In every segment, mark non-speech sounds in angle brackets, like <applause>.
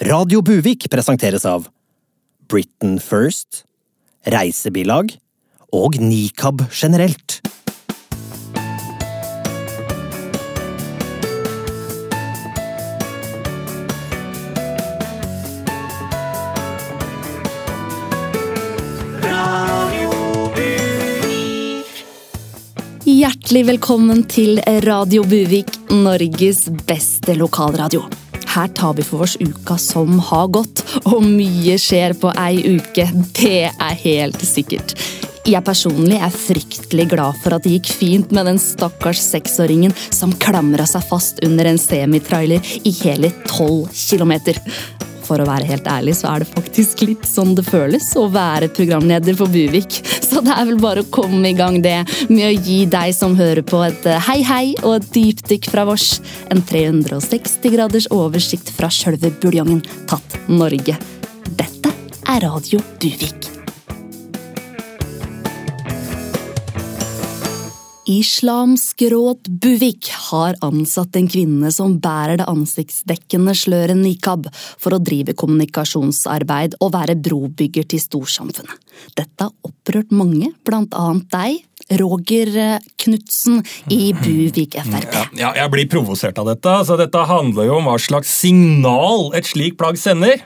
Radio Buvik presenteres av Britain First, Reisebilag og Nikab generelt. Hjertelig velkommen til Radio Buvik, Norges beste lokalradio. Her tar vi for oss uka som har gått, og mye skjer på ei uke. Det er helt sikkert. Jeg personlig er fryktelig glad for at det gikk fint med den stakkars seksåringen som klamra seg fast under en semitrailer i hele tolv kilometer. For å være helt ærlig så er det faktisk litt sånn det føles å være programleder for Buvik. <laughs> Så det er vel bare å komme i gang det med å gi deg som hører på et eh, hei hei og et dypdykk fra vårs. En 360 graders oversikt fra sjølve buljongen tatt Norge. Dette er Radio Buvik. Islamsk råd Buvik har ansatt en kvinne som bærer det ansiktsdekkende sløret nikab for å drive kommunikasjonsarbeid og være brobygger til storsamfunnet. Dette har opprørt mange, blant annet deg, Roger Knutsen i Buvik Frp. Ja, jeg blir provosert av dette. så Dette handler jo om hva slags signal et slikt plagg sender.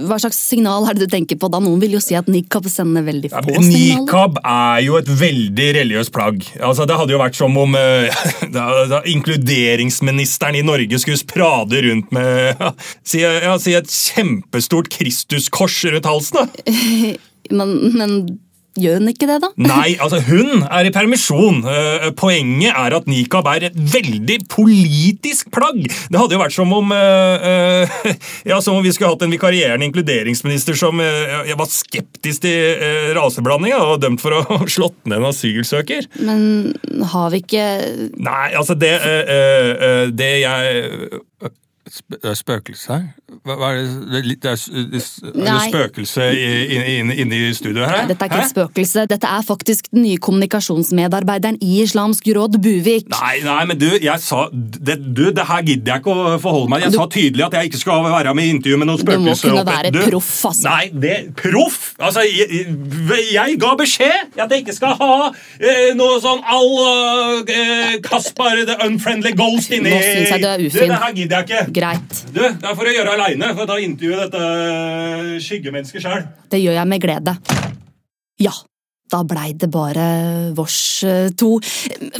Hva slags signal er det du tenker på da? Noen vil jo si at nikab sender veldig få signaler. Nikab er jo et veldig religiøst plagg. Altså, det hadde jo vært som om uh, <laughs> da, da, inkluderingsministeren i Norge skulle sprade rundt med ja, si, ja, si et kjempestort Kristuskors rundt halsen. da. <laughs> men, men Gjør hun ikke det, da? Nei, altså hun er i permisjon. Uh, poenget er at nikab er et veldig politisk plagg. Det hadde jo vært som om uh, uh, <laughs> ja, som om vi skulle hatt en vikarierende inkluderingsminister som var skeptisk til raseblanding og dømt for å <laughs> ha slått ned en asylsøker. Men har vi ikke Nei, altså det, det jeg det er spøkelse her? Hva, er det? Det er, det er spøkelse inne i studioet her? Nei, dette er ikke Hæ? et spøkelse. Dette er faktisk den nye kommunikasjonsmedarbeideren i Islamsk råd, Buvik. Nei, nei, men du, jeg sa det, du, det her gidder jeg ikke å forholde meg Jeg du, sa tydelig at jeg ikke skal være med i intervju med noen spøkelser. Du må kunne være du, proff, altså. Nei, det, proff? Altså, jeg, jeg, ga beskjed at jeg ikke skal ha eh, noe sånn all eh, Kaspar the unfriendly ghost inni Nå syns jeg du er ufin. Det her gidder jeg ikke greit. Du, Det er for å gjøre aleine. For å ta intervju dette skyggemennesket sjøl. Det gjør jeg med glede. Ja, da blei det bare vårs eh, to.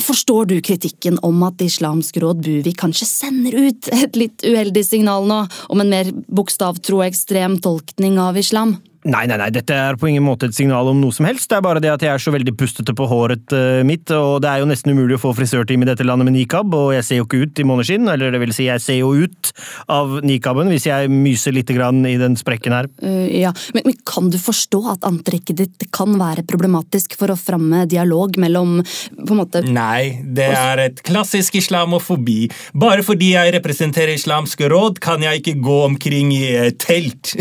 Forstår du kritikken om at Islamsk råd Buvik kanskje sender ut et litt uheldig signal nå, om en mer bokstavtro ekstrem tolkning av islam? Nei, nei, nei, dette er på ingen måte et signal om noe som helst. Det er bare det at jeg er så veldig pustete på håret uh, mitt, og det er jo nesten umulig å få frisørtime i dette landet med nikab, og jeg ser jo ikke ut i måneskinn, eller det vil si, jeg ser jo ut av nikaben hvis jeg myser litt grann i den sprekken her. Uh, ja, men, men, kan du forstå at antrekket ditt kan være problematisk for å framme dialog mellom på en måte Nei, det er et klassisk islamofobi. Bare fordi jeg representerer Islamske råd, kan jeg ikke gå omkring i telt.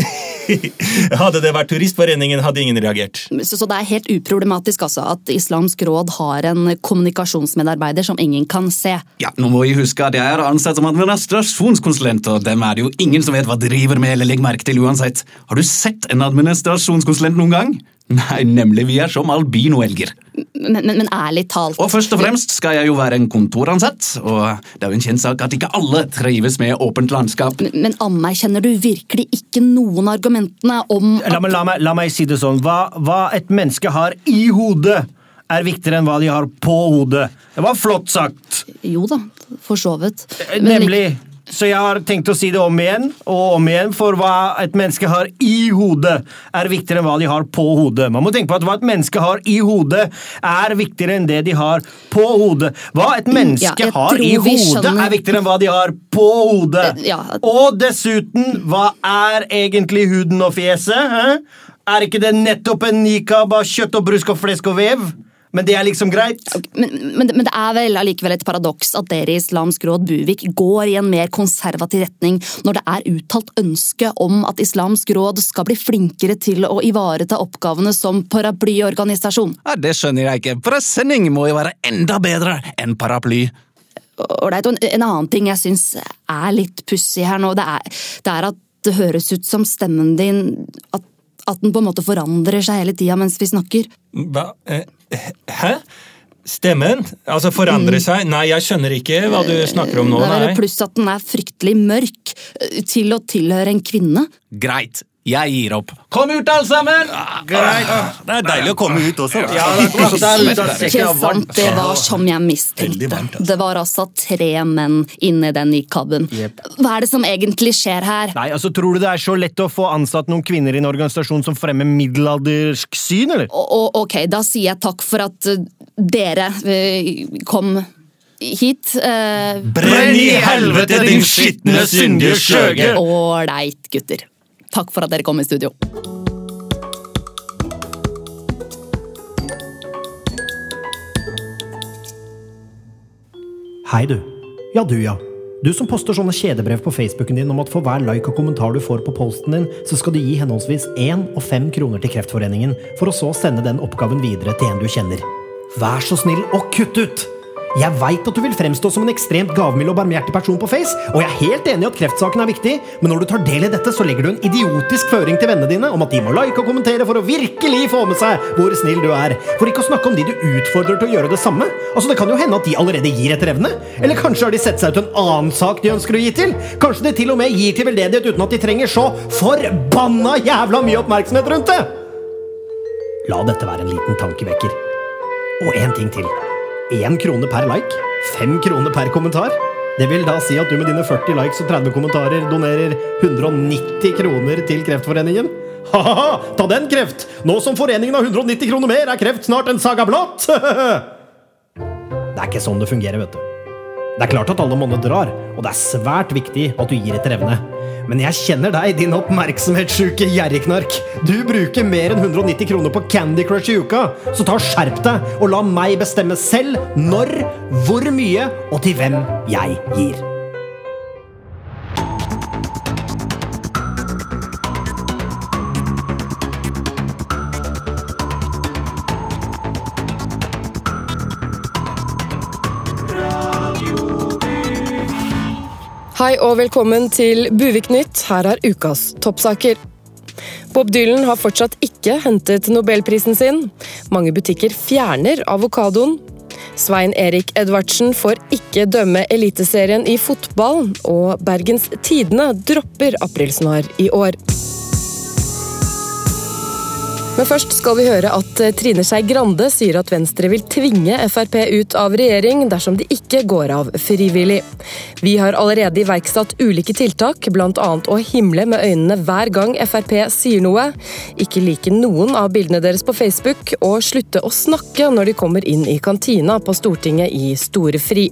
<laughs> Hadde det vært Turistforeningen, hadde ingen reagert. Så, så, det er helt uproblematisk altså, at Islamsk råd har en kommunikasjonsmedarbeider som ingen kan se? Ja, nå må vi huske at jeg er ansatt som administrasjonskonsulent, og dem er det jo ingen som vet hva driver med eller legger merke til uansett. Har du sett en administrasjonskonsulent noen gang? Nei, nemlig. Vi er som albinoelger. Men, men, men, ærlig talt Og først og fremst skal jeg jo være en kontoransatt, og det er jo en kjent sak at ikke alle trives med åpent landskap. Men, men anerkjenner du virkelig ikke noen argumentene om la, meg, la, meg, la meg si det sånn. Hva, hva et menneske har i hodet er viktigere enn hva de har på hodet. Det var flott sagt. Jo da, for så vidt. Nemlig. Så jeg har tenkt å si det om igjen og om igjen, for hva et menneske har i hodet, er viktigere enn hva de har på hodet. Man må tenke på at hva et menneske har i hodet, er viktigere enn det de har på hodet. Hva et menneske ja, har i hodet, er viktigere enn hva de har på hodet. Eh, ja. Og dessuten, hva er egentlig huden og fjeset? Hæ? Er ikke det nettopp en nikab av kjøtt og brusk og flesk og vev? Men det er liksom greit? Men, men, men det er vel allikevel et paradoks at dere i Islamsk råd Buvik går i en mer konservativ retning når det er uttalt ønske om at Islamsk råd skal bli flinkere til å ivareta oppgavene som paraplyorganisasjon. Ja, det skjønner jeg ikke. Presenning må jo være enda bedre enn paraply. Ålreit, og en annen ting jeg syns er litt pussig her nå, det er, det er at det høres ut som stemmen din At, at den på en måte forandrer seg hele tida mens vi snakker. Hva? Eh, Hæ? Stemmen? Altså forandre seg? Nei, jeg skjønner ikke hva du snakker om nå. Det nei. Pluss at den er fryktelig mørk eh, til å tilhøre en kvinne. Greit, jeg gir opp. Kom ut, alle sammen! Greit. Det er deilig å komme ut også. Ja, det Ikke sant, det var som jeg mistenkte. altså. Det var altså tre menn inni den nikaben. Hva er det som egentlig skjer her? Nei, altså Tror du det er så lett å få ansatt noen kvinner i en organisasjon som fremmer middelaldersk syn, eller? Og, ok, da sier jeg takk for at eh, dere eh, kom hit. Uh, Brenn i helvete, din skitne, syndige skjøge! Ålreit, gutter. Takk for at dere kom i studio. Hei, du. Ja, du, ja. Du som poster sånne kjedebrev på Facebooken din om at for hver like og kommentar du får på posten din, så skal du gi henholdsvis én og fem kroner til Kreftforeningen, for å så sende den oppgaven videre til en du kjenner. Vær så snill og kutt ut! Jeg veit at du vil fremstå som en ekstremt gavmild og barmhjertig person på Face, og jeg er helt enig i at kreftsaken er viktig, men når du tar del i dette, så legger du en idiotisk føring til vennene dine om at de må like og kommentere for å virkelig få med seg hvor snill du er. For ikke å snakke om de du utfordrer til å gjøre det samme. Altså, Det kan jo hende at de allerede gir etter evne. Eller kanskje har de sett seg ut en annen sak de ønsker å gi til? Kanskje de til og med gir til veldedighet uten at de trenger så forbanna jævla mye oppmerksomhet rundt det! La dette være en liten tankevekker. Og én ting til. Én krone per like, fem kroner per kommentar. Det vil da si at du med dine 40 likes og 30 kommentarer donerer 190 kroner til Kreftforeningen? Ha-ha! Ta den, Kreft! Nå som foreningen har 190 kroner mer, er Kreft snart en saga blått! <laughs> det er ikke sånn det fungerer, vet du. Det er klart at alle monner drar, og det er svært viktig at du gir etter evne. Men jeg kjenner deg, din oppmerksomhetssjuke gjerrigknark. Du bruker mer enn 190 kroner på Candy Crush i uka, så ta skjerp deg, og la meg bestemme selv når, hvor mye og til hvem jeg gir. Hei og velkommen til Buvik Nytt. Her er ukas toppsaker. Bob Dylan har fortsatt ikke hentet nobelprisen sin. Mange butikker fjerner avokadoen. Svein Erik Edvardsen får ikke dømme Eliteserien i fotball. Og Bergens Tidende dropper aprilsnarr i år. Men først skal vi høre at Trine Skei Grande sier at Venstre vil tvinge Frp ut av regjering dersom de ikke går av frivillig. Vi har allerede iverksatt ulike tiltak, bl.a. å himle med øynene hver gang Frp sier noe, ikke like noen av bildene deres på Facebook og slutte å snakke når de kommer inn i kantina på Stortinget i storefri.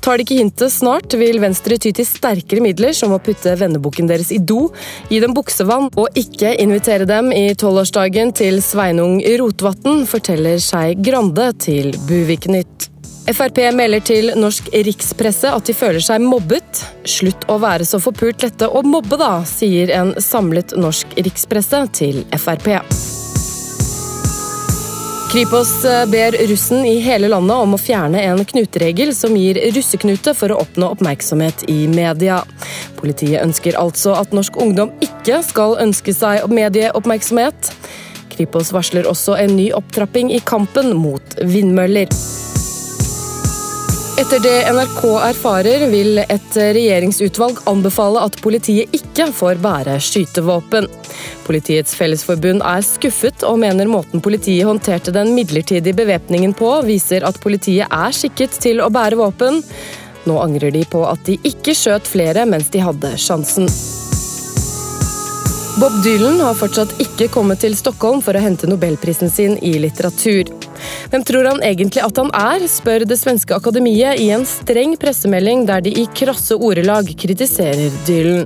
Tar de ikke hintet snart, vil Venstre ty til sterkere midler, som å putte venneboken deres i do, gi dem buksevann og ikke invitere dem i tolvårsdagen til Sveinung Rotevatn, forteller Skei Grande til Buviknytt. Frp melder til norsk rikspresse at de føler seg mobbet. Slutt å være så forpult lette å mobbe, da, sier en samlet norsk rikspresse til Frp. Kripos eh, ber russen i hele landet om å fjerne en knuteregel som gir russeknute for å oppnå oppmerksomhet i media. Politiet ønsker altså at norsk ungdom ikke skal ønske seg medieoppmerksomhet. Kripos varsler også en ny opptrapping i kampen mot vindmøller. Etter det NRK erfarer, vil et regjeringsutvalg anbefale at politiet ikke får bære skytevåpen. Politiets Fellesforbund er skuffet og mener måten politiet håndterte den midlertidige bevæpningen på, viser at politiet er skikket til å bære våpen. Nå angrer de på at de ikke skjøt flere mens de hadde sjansen. Bob Dylan har fortsatt ikke kommet til Stockholm for å hente nobelprisen sin i litteratur. Hvem tror han egentlig at han er, spør det svenske akademiet i en streng pressemelding der de i krasse ordelag kritiserer Dylan.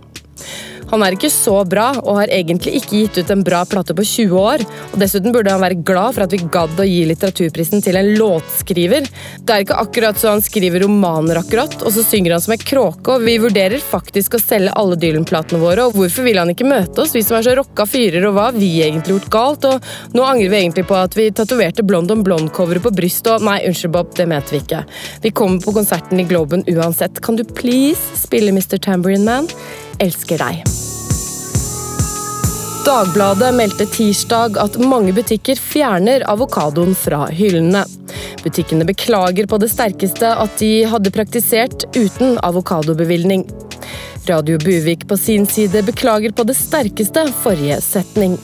Han er ikke så bra, og har egentlig ikke gitt ut en bra plate på 20 år. og Dessuten burde han være glad for at vi gadd å gi litteraturprisen til en låtskriver. Det er ikke akkurat så han skriver romaner, akkurat, og så synger han som en kråke. og Vi vurderer faktisk å selge alle Dylan-platene våre, og hvorfor vil han ikke møte oss, vi som er så rocka fyrer, og hva har vi egentlig gjort galt? Og nå angrer vi egentlig på at vi tatoverte Blond on Blond-coveret på brystet, og nei, unnskyld, Bob, det mente vi ikke. Vi kommer på konserten i Globen uansett. Kan du please spille Mr. Tambourine Man? Elsker deg. Dagbladet meldte tirsdag at mange butikker fjerner avokadoen fra hyllene. Butikkene beklager på det sterkeste at de hadde praktisert uten avokadobevilgning. Radio Buvik på sin side beklager på det sterkeste forrige setning.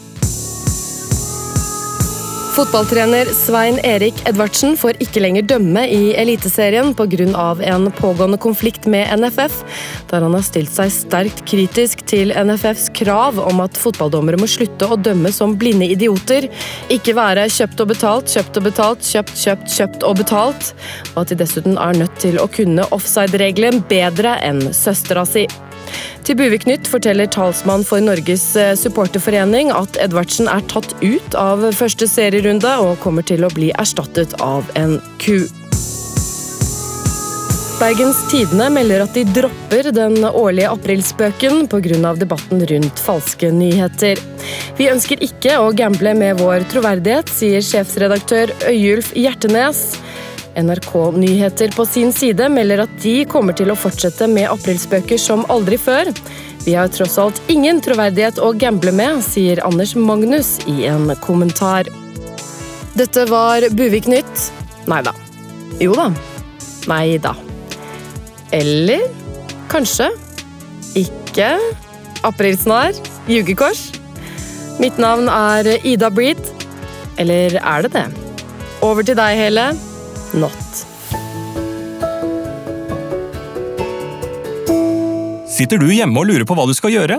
Fotballtrener Svein Erik Edvardsen får ikke lenger dømme i Eliteserien pga. en pågående konflikt med NFF, der han har stilt seg sterkt kritisk til NFFs krav om at fotballdommere må slutte å dømme som blinde idioter, ikke være kjøpt og betalt, kjøpt og betalt, kjøpt, kjøpt, kjøpt og betalt, og at de dessuten er nødt til å kunne offside-regelen bedre enn søstera si. Til Buvik forteller talsmann for Norges eh, supporterforening at Edvardsen er tatt ut av første serierunde og kommer til å bli erstattet av en ku. Bergens Tidende melder at de dropper den årlige aprilspøken pga. debatten rundt falske nyheter. Vi ønsker ikke å gamble med vår troverdighet, sier sjefsredaktør Øyulf Hjertenes. NRK Nyheter på sin side melder at de kommer til å fortsette med aprilspøker som aldri før. Vi har tross alt ingen troverdighet å gamble med, sier Anders Magnus i en kommentar. Dette var Buvik Nytt. Nei da. Jo da. Nei da. Eller kanskje ikke aprilsnarr, jugekors. Mitt navn er Ida Breed. Eller er det det? Over til deg, Hele. Not. Sitter du hjemme og lurer på hva du skal gjøre?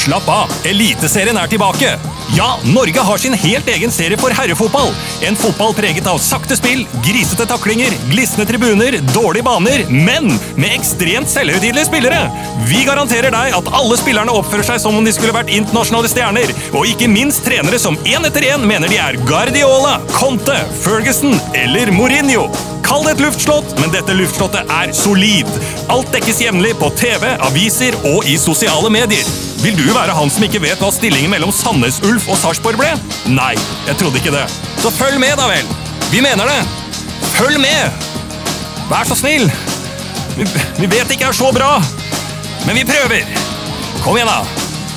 Slapp av! Eliteserien er tilbake! Ja, Norge har sin helt egen serie for herrefotball. En fotball preget av sakte spill, grisete taklinger, glisne tribuner, dårlige baner, men med ekstremt selvhøytidelige spillere. Vi garanterer deg at alle spillerne oppfører seg som om de skulle vært internasjonale stjerner, og ikke minst trenere som én etter én mener de er Guardiola, Conte, Ferguson eller Mourinho. Kall det et luftslott, men dette luftslottet er solid. Alt dekkes jevnlig på TV, aviser og i sosiale medier. Vil du være han som ikke vet hva stillingen mellom Sandnes Ulf og Sarpsborg ble? Nei, jeg trodde ikke det. Så følg med, da vel! Vi mener det! Følg med! Vær så snill! Vi, vi vet ikke er så bra, men vi prøver! Kom igjen, da!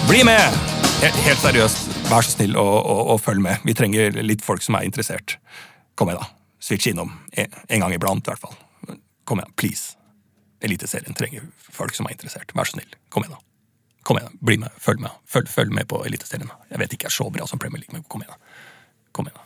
Bli med! Helt, helt seriøst, vær så snill og, og, og følg med. Vi trenger litt folk som er interessert. Kom igjen, da. Switch innom. En, en gang iblant, i hvert fall. Kom igjen, please. Eliteserien trenger folk som er interessert. Vær så snill. Kom igjen, da. Kom igjen, bli med. Følg med. Følg, følg med på Eliteserien. Jeg vet ikke jeg er så bra som Premier League, men kom igjen. Kom igjen.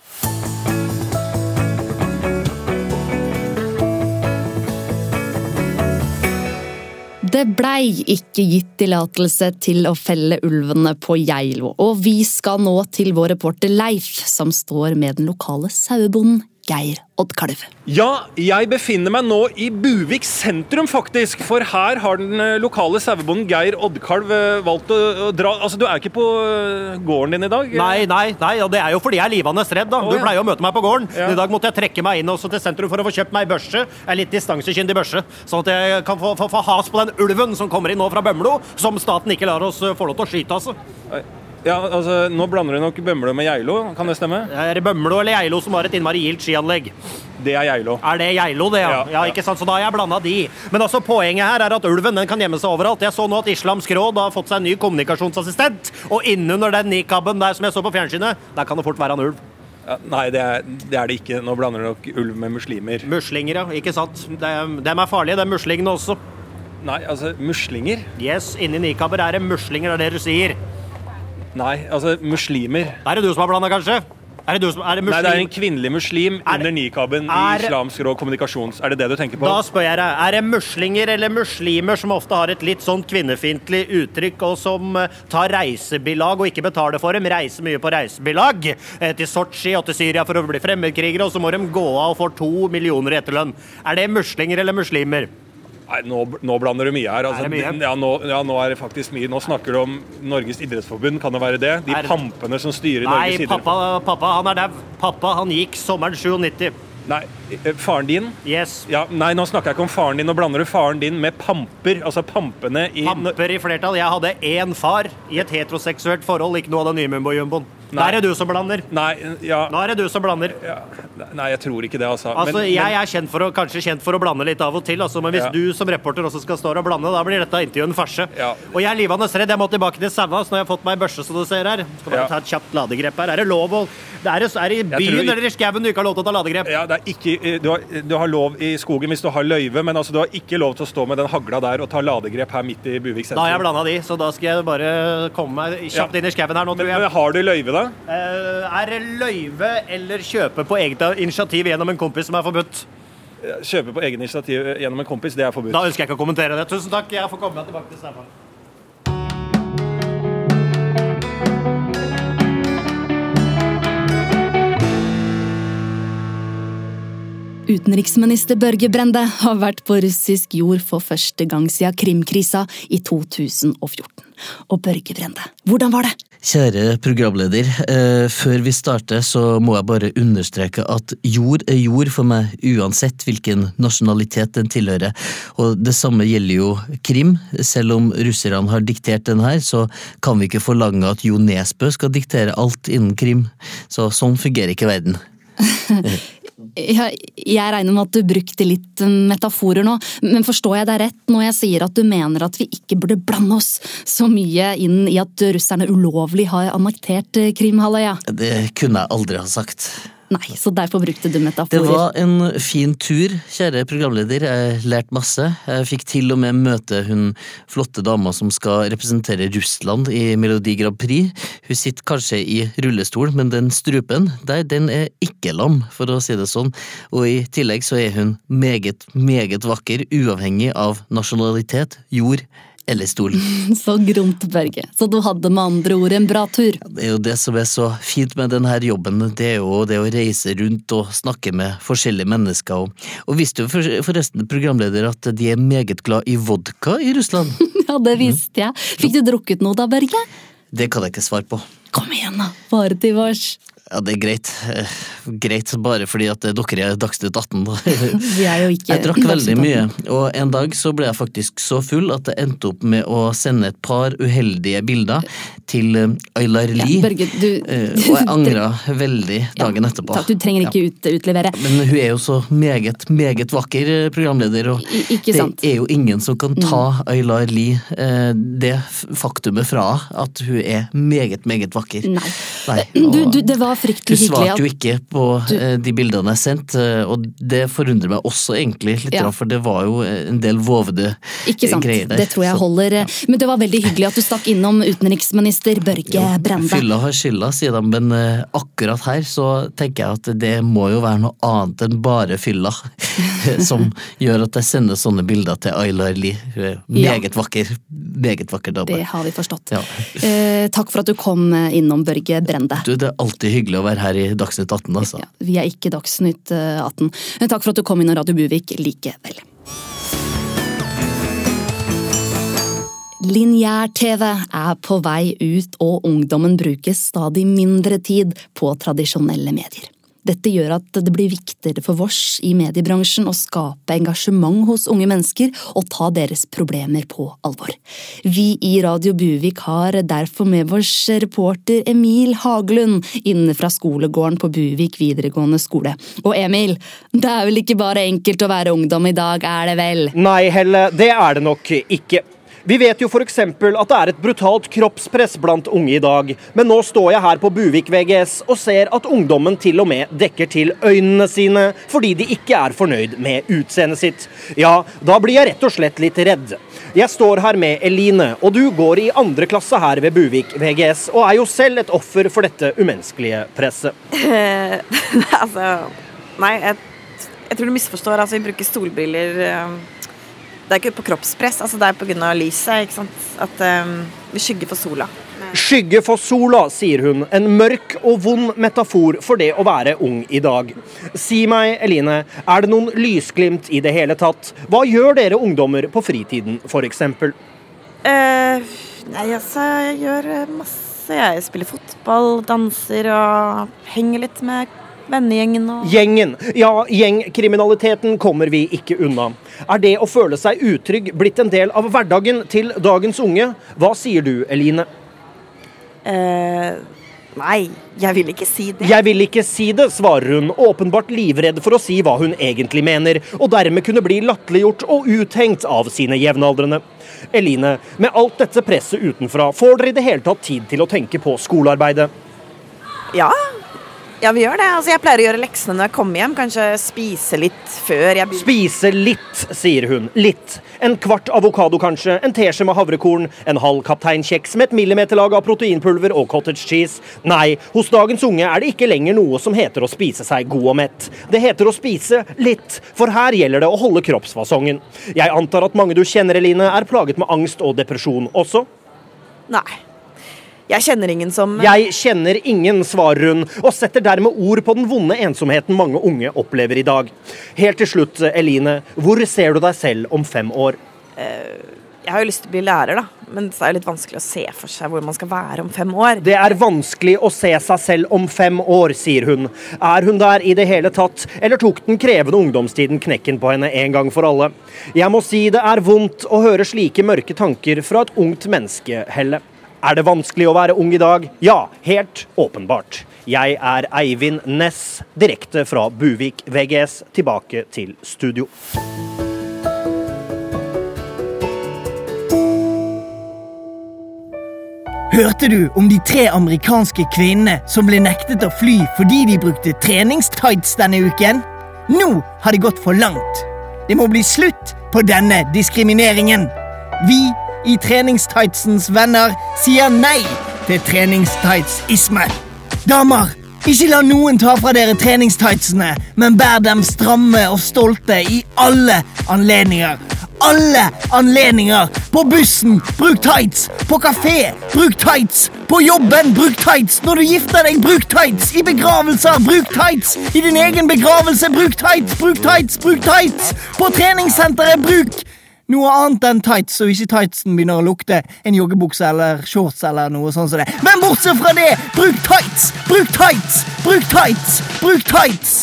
Det blei ikke gitt tillatelse til å felle ulvene på Geilo, og vi skal nå til vår reporter Leif, som står med den lokale sauebonden Geir Oddkalv. Ja, jeg befinner meg nå i Buvik sentrum, faktisk. For her har den eh, lokale sauebonden Geir Oddkalv eh, valgt å, dra Altså, du er ikke på eh, gården din i dag? Nei, nei, nei, og det er jo fordi jeg er livende redd. da. Du Du ja. pleier å møte meg på gården. Ja. I dag måtte jeg trekke meg inn også til sentrum for å få kjøpt meg børse. En litt distansekyndig børse. Sånn at jeg kan få, få, få has på den ulven som kommer inn nå fra Bømlo, som staten ikke lar oss få lov til å skyte, altså. Ja, altså, Nå blander du nok Bømlo med Geilo, kan det stemme? Er det Bømlo eller Geilo som har et innmari gildt skianlegg? Det er Geilo. Er det Geilo, det, ja? Ja, ja, ja. ikke sant? Så da har jeg blanda de. Men altså, poenget her er at ulven den kan gjemme seg overalt. Jeg så nå at Islamsk råd har fått seg en ny kommunikasjonsassistent, og innunder den nikaben der som jeg så på fjernsynet, der kan det fort være en ulv. Ja, nei, det er, det er det ikke. Nå blander du nok ulv med muslimer. Muslinger, ja. Ikke sant? De, dem er farlige, de muslingene også. Nei, altså, muslinger? Yes, inni nikaber er det muslinger, det er det du sier. Nei, altså, muslimer. Er det du som har blanda, kanskje? Er det du som Er det Nei, det er en kvinnelig muslim Er- under nikaben i Islamsk råd kommunikasjons... Er det det du tenker på? Da spør jeg deg, er det muslinger eller muslimer som ofte har et litt sånn kvinnefiendtlig uttrykk, og som eh, tar reisebilag og ikke betaler for dem, reiser mye på reisebilag eh, til Sotsji og til Syria for å bli fremmedkrigere, og så må de gå av og få to millioner i etterlønn? Er det muslinger eller muslimer? Nei, nå, nå blander du mye her. Altså, Er mye? Ja, nå, ja, nå er det faktisk mye. Nå snakker du om Norges idrettsforbund, kan det være det? De pampene som styrer Nei, Norges idrettsforbund. pappa, pappa han er dau. Pappa han gikk sommeren 97. Nei, eh, faren din Yes. ja, Nei, nå snakker jeg ikke om faren din. Nå blander du faren din med pamper. Altså pampene i Pamper i flertall. Jeg hadde én far i et heteroseksuelt forhold, ikke noe av den nye mumbo-jumboen. Der er du som blander. Nei, ja, Nå er det du som blander. ja Nei, jeg tror ikke det, altså. Altså, Men- Jeg er kjent å, kanskje kjent for å blande litt av og til, altså, men hvis Ja. du som reporter også skal stå og blande, da blir dette intervjuet en farse. Ja. Og jeg er livende redd. Jeg må tilbake til sauna, så nå har jeg fått meg børse, som du ser her. Skal bare ta et kjapt ladegrep her. Er det lov å er, det- er det i byen tror... eller i skauen du ikke har lov til å ta ladegrep? Ja, det er ikke, eh, du, har, du har lov i skogen hvis du har løyve, men altså, du har ikke lov til å stå med den hagla der og ta ladegrep her midt i Buvik sentrum. Da har jeg blanda de, så da skal jeg bare komme meg kjapt Ja. inn i skauen her nå, Men, tror jeg. men har du løyve, da? Eh, er det løyve eller kjøpe på eget initiativ gjennom en kompis som er forbudt? Kjøpe på egen initiativ gjennom en kompis, det er forbudt. Da ønsker jeg ikke å kommentere det. Tusen takk. Jeg får komme meg tilbake til saua. Utenriksminister Børge Brende har vært på russisk jord for første gang siden Krimkrisa i 2014. Og Børge Brende, hvordan var det? Kjære programleder, eh, før vi starter så må jeg bare understreke at jord er jord for meg uansett hvilken nasjonalitet den tilhører. Og det samme gjelder jo Krim. Selv om russerne har diktert den her, så kan vi ikke forlange at Jo Nesbø skal diktere alt innen Krim. Så sånn fungerer ikke verden. <laughs> Jeg, jeg regner med at du brukte litt metaforer nå, men forstår jeg deg rett når jeg sier at du mener at vi ikke burde blande oss så mye inn i at russerne ulovlig har annektert Krimhalvøya? Det kunne jeg aldri ha sagt. Nei, så derfor brukte du metaforer. Det var en fin tur, kjære programleder. Jeg lærte masse. Jeg fikk til og med møte hun flotte dama som skal representere Russland i Melodi Grand Prix. Hun sitter kanskje i rullestol, men den strupen, der, den er ikke lam, for å si det sånn. Og i tillegg så er hun meget, meget vakker, uavhengig av nasjonalitet, jord eller stol. <laughs> Så gromt, Børge. Så du hadde med andre ord en bra tur. Det er jo det som er så fint med denne jobben, det er jo det å reise rundt og snakke med forskjellige mennesker. Og, og visste du for- forresten, programleder, at de er meget glad i vodka i Russland? <laughs> Ja, det visste jeg. Fikk du drukket noe da, Børge? Det kan jeg ikke svare på. Kom igjen, da. Bare til vårs. Ja, det er greit. Eh, greit bare fordi at dere er Dagsnytt 18. da. <laughs> Vi er jo ikke Jeg drakk veldig mye, og en dag så ble jeg faktisk så full at jeg endte opp med å sende et par uheldige bilder til Aylar Lie. Ja, Børge, du eh, Og jeg angra veldig <laughs> dagen etterpå. Takk, du trenger ikke ut, utlevere. Men hun er jo så meget, meget vakker eh, programleder, og I- ikke sant. det er jo ingen som kan ta Aylar Lie eh, det faktumet fra at hun er meget, meget vakker. Nei. Nei, Du, du, det var fryktelig hyggelig Du svarte jo ikke på du... de bildene jeg sendte, eh, og det forundrer meg også egentlig litt, Ja. for det var jo en del vovede Ikke sant, greier der. det tror jeg Så- holder. Men det var veldig hyggelig at du stakk innom utenriksminister Børge Brende. Fylla har skylda, sier de, men eh, akkurat her så tenker jeg at det må jo være noe annet enn bare fylla <laughs> som <laughs> gjør at jeg sender sånne bilder til Aylar Lie. Ja. meget vakker, meget vakker dame. Det har vi forstått. Ja. Eh, takk for at du kom eh, innom, Børge Brende. Du, det er alltid hyggelig å være her i Dagsnytt 18, altså. Ja, vi er ikke Dagsnytt eh, 18. Men takk for at du kom inn, Radio Buvik likevel. Lineær-TV er på vei ut, og ungdommen bruker stadig mindre tid på tradisjonelle medier. Dette gjør at det blir viktigere for oss i mediebransjen å skape engasjement hos unge mennesker og ta deres problemer på alvor. Vi i Radio Buvik har derfor med oss reporter Emil Haglund inne fra skolegården på Buvik videregående skole. Og Emil, det er vel ikke bare enkelt å være ungdom i dag, er det vel? Nei, Helle, det er det nok ikke. Vi vet jo f.eks. at det er et brutalt kroppspress blant unge i dag. Men nå står jeg her på Buvik VGS og ser at ungdommen til og med dekker til øynene sine fordi de ikke er fornøyd med utseendet sitt. Ja, da blir jeg rett og slett litt redd. Jeg står her med Eline, og du går i andre klasse her ved Buvik VGS, og er jo selv et offer for dette umenneskelige presset. <laughs> altså Nei, jeg, jeg tror du misforstår. Altså, vi bruker solbriller eh, Det er ikke på kroppspress, altså, det er pga. lyset. Ikke sant? At um, vi skygger for sola. Skygge for sola, sier hun. En mørk og vond metafor for det å være ung i dag. Si meg, Eline, er det noen lysglimt i det hele tatt? Hva gjør dere ungdommer på fritiden, f.eks.? Uh, nei, altså, jeg gjør eh, masse. Jeg spiller fotball, danser og henger litt med Vennegjengen og Gjengen. Ja, gjengkriminaliteten kommer vi ikke unna. Er det å føle seg utrygg blitt en del av hverdagen til dagens unge? Hva sier du, Eline? eh, Nei, jeg vil ikke si det. Jeg vil ikke si det, svarer hun, åpenbart livredd for å si hva hun egentlig mener, og dermed kunne bli latterliggjort og uthengt av sine jevnaldrende. Eline, med alt dette presset utenfra, får dere i det hele tatt tid til å tenke på skolearbeidet? Ja, ja vi gjør det. Altså, jeg pleier å gjøre leksene når jeg kommer hjem. Kanskje spise litt før jeg. Spise litt, sier hun. Litt. En kvart avokado, kanskje. En teskje med havrekorn. En halv kapteinkjeks med et millimeterlag av proteinpulver og cottage cheese. Nei, hos dagens unge er det ikke lenger noe som heter å spise seg god og mett. Det heter å spise litt, for her gjelder det å holde kroppsfasongen. Jeg antar at mange du kjenner, Eline, er plaget med angst og depresjon også? Nei. Jeg kjenner ingen som Jeg kjenner ingen, svarer hun, og setter dermed ord på den vonde ensomheten mange unge opplever i dag. Helt til slutt, Eline, hvor ser du deg selv om fem år? Jeg har jo lyst til å bli lærer, da. Men det er jo litt vanskelig å se for seg hvor man skal være om fem år. Det er vanskelig å se seg selv om fem år, sier hun. Er hun der i det hele tatt, eller tok den krevende ungdomstiden knekken på henne en gang for alle? Jeg må si det er vondt å høre slike mørke tanker fra et ungt menneske, Helle. Er det vanskelig å være ung i dag? Ja, helt åpenbart. Jeg er Eivind Næss, direkte fra Buvik VGS, tilbake til studio. Hørte du om de tre amerikanske kvinnene som ble nektet å fly fordi de brukte treningstights denne uken? Nå har det gått for langt. Det må bli slutt på denne diskrimineringen. Vi i treningstightsens venner sier nei til treningstightsisme. Damer, ikke la noen ta fra dere treningstightsene, men bær dem stramme og stolte i alle anledninger. Alle anledninger! På bussen, bruk tights! På kafé, bruk tights! På jobben, bruk tights! Når du gifter deg, bruk tights! I begravelser, bruk tights! I din egen begravelse, bruk tights! Bruk tights, bruk tights! På treningssenteret, bruk noe annet enn tights, så ikke tightsen begynner å lukte en joggebukse eller shorts eller noe sånt som det. Men bortsett fra det, bruk tights! Bruk tights! Bruk tights! Bruk tights!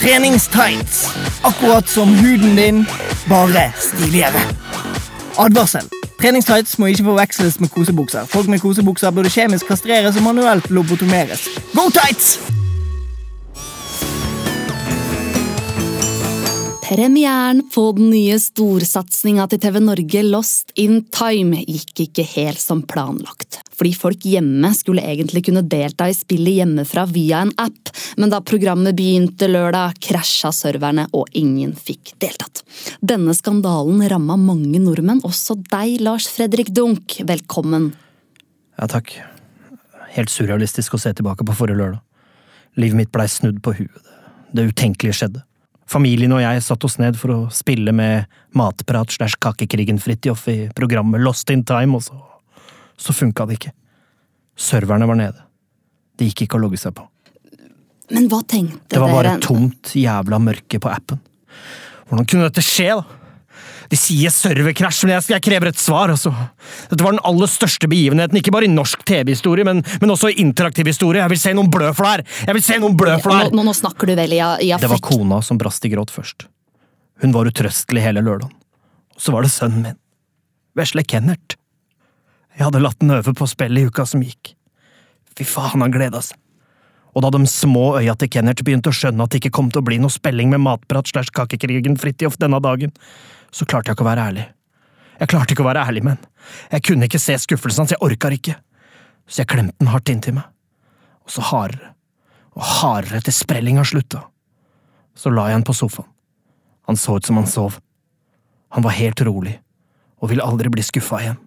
Treningstights. Akkurat som huden din, bare stiligere. Advarsel. Treningstights må ikke forveksles med kosebukser. Folk med kosebukser burde kjemisk kastreres og manuelt lobotomeres. Go tights! Premieren på den nye storsatsinga til TV Norge Lost in Time gikk ikke helt som planlagt. Fordi folk hjemme skulle egentlig kunne delta i spillet hjemmefra via en app, men da programmet begynte lørdag, krasja serverne og ingen fikk deltatt. Denne skandalen ramma mange nordmenn, også deg, Lars Fredrik Dunk. Velkommen. Ja, takk. Helt surrealistisk å se tilbake på forrige lørdag. Livet mitt blei snudd på huet. Det utenkelige skjedde. Familien og jeg satte oss ned for å spille med matprat slash kakekrigen Fridtjof i programmet Lost in Time, og så, så funka det ikke. Serverne var nede. Det gikk ikke å logge seg på. Men hva tenkte dere? Det var bare tomt jævla mørke på appen. Hvordan kunne dette skje, da? De sier serverkrasj, men jeg, jeg krever et svar. Altså. Dette var den aller største begivenheten, ikke bare i norsk TV-historie, men, men, også i interaktiv historie. Jeg vil se noen blø for det her! Jeg vil se noen blø for det her! Nå, nå snakker du vel i, i affekt? Det var kona som brast i gråt først. Hun var utrøstelig hele lørdagen. Og så var det sønnen min. Vesle Kennert. Jeg hadde latt den øve på spillet i uka som gikk. Fy faen, han gleda seg. Og da de små øya til Kennert begynte å skjønne at det ikke kom til å bli noe spelling med matprat slash kakekrigen Fridtjof denne dagen, så klarte jeg ikke å være ærlig. Jeg klarte ikke å være ærlig med henne. Jeg kunne ikke se skuffelsen hans, jeg orka ikke. Så jeg klemte den hardt inntil meg. Og så hardere og hardere til sprellinga slutta. Så la jeg han på sofaen. Han så ut som han sov. Han var helt rolig, og ville aldri bli skuffa igjen.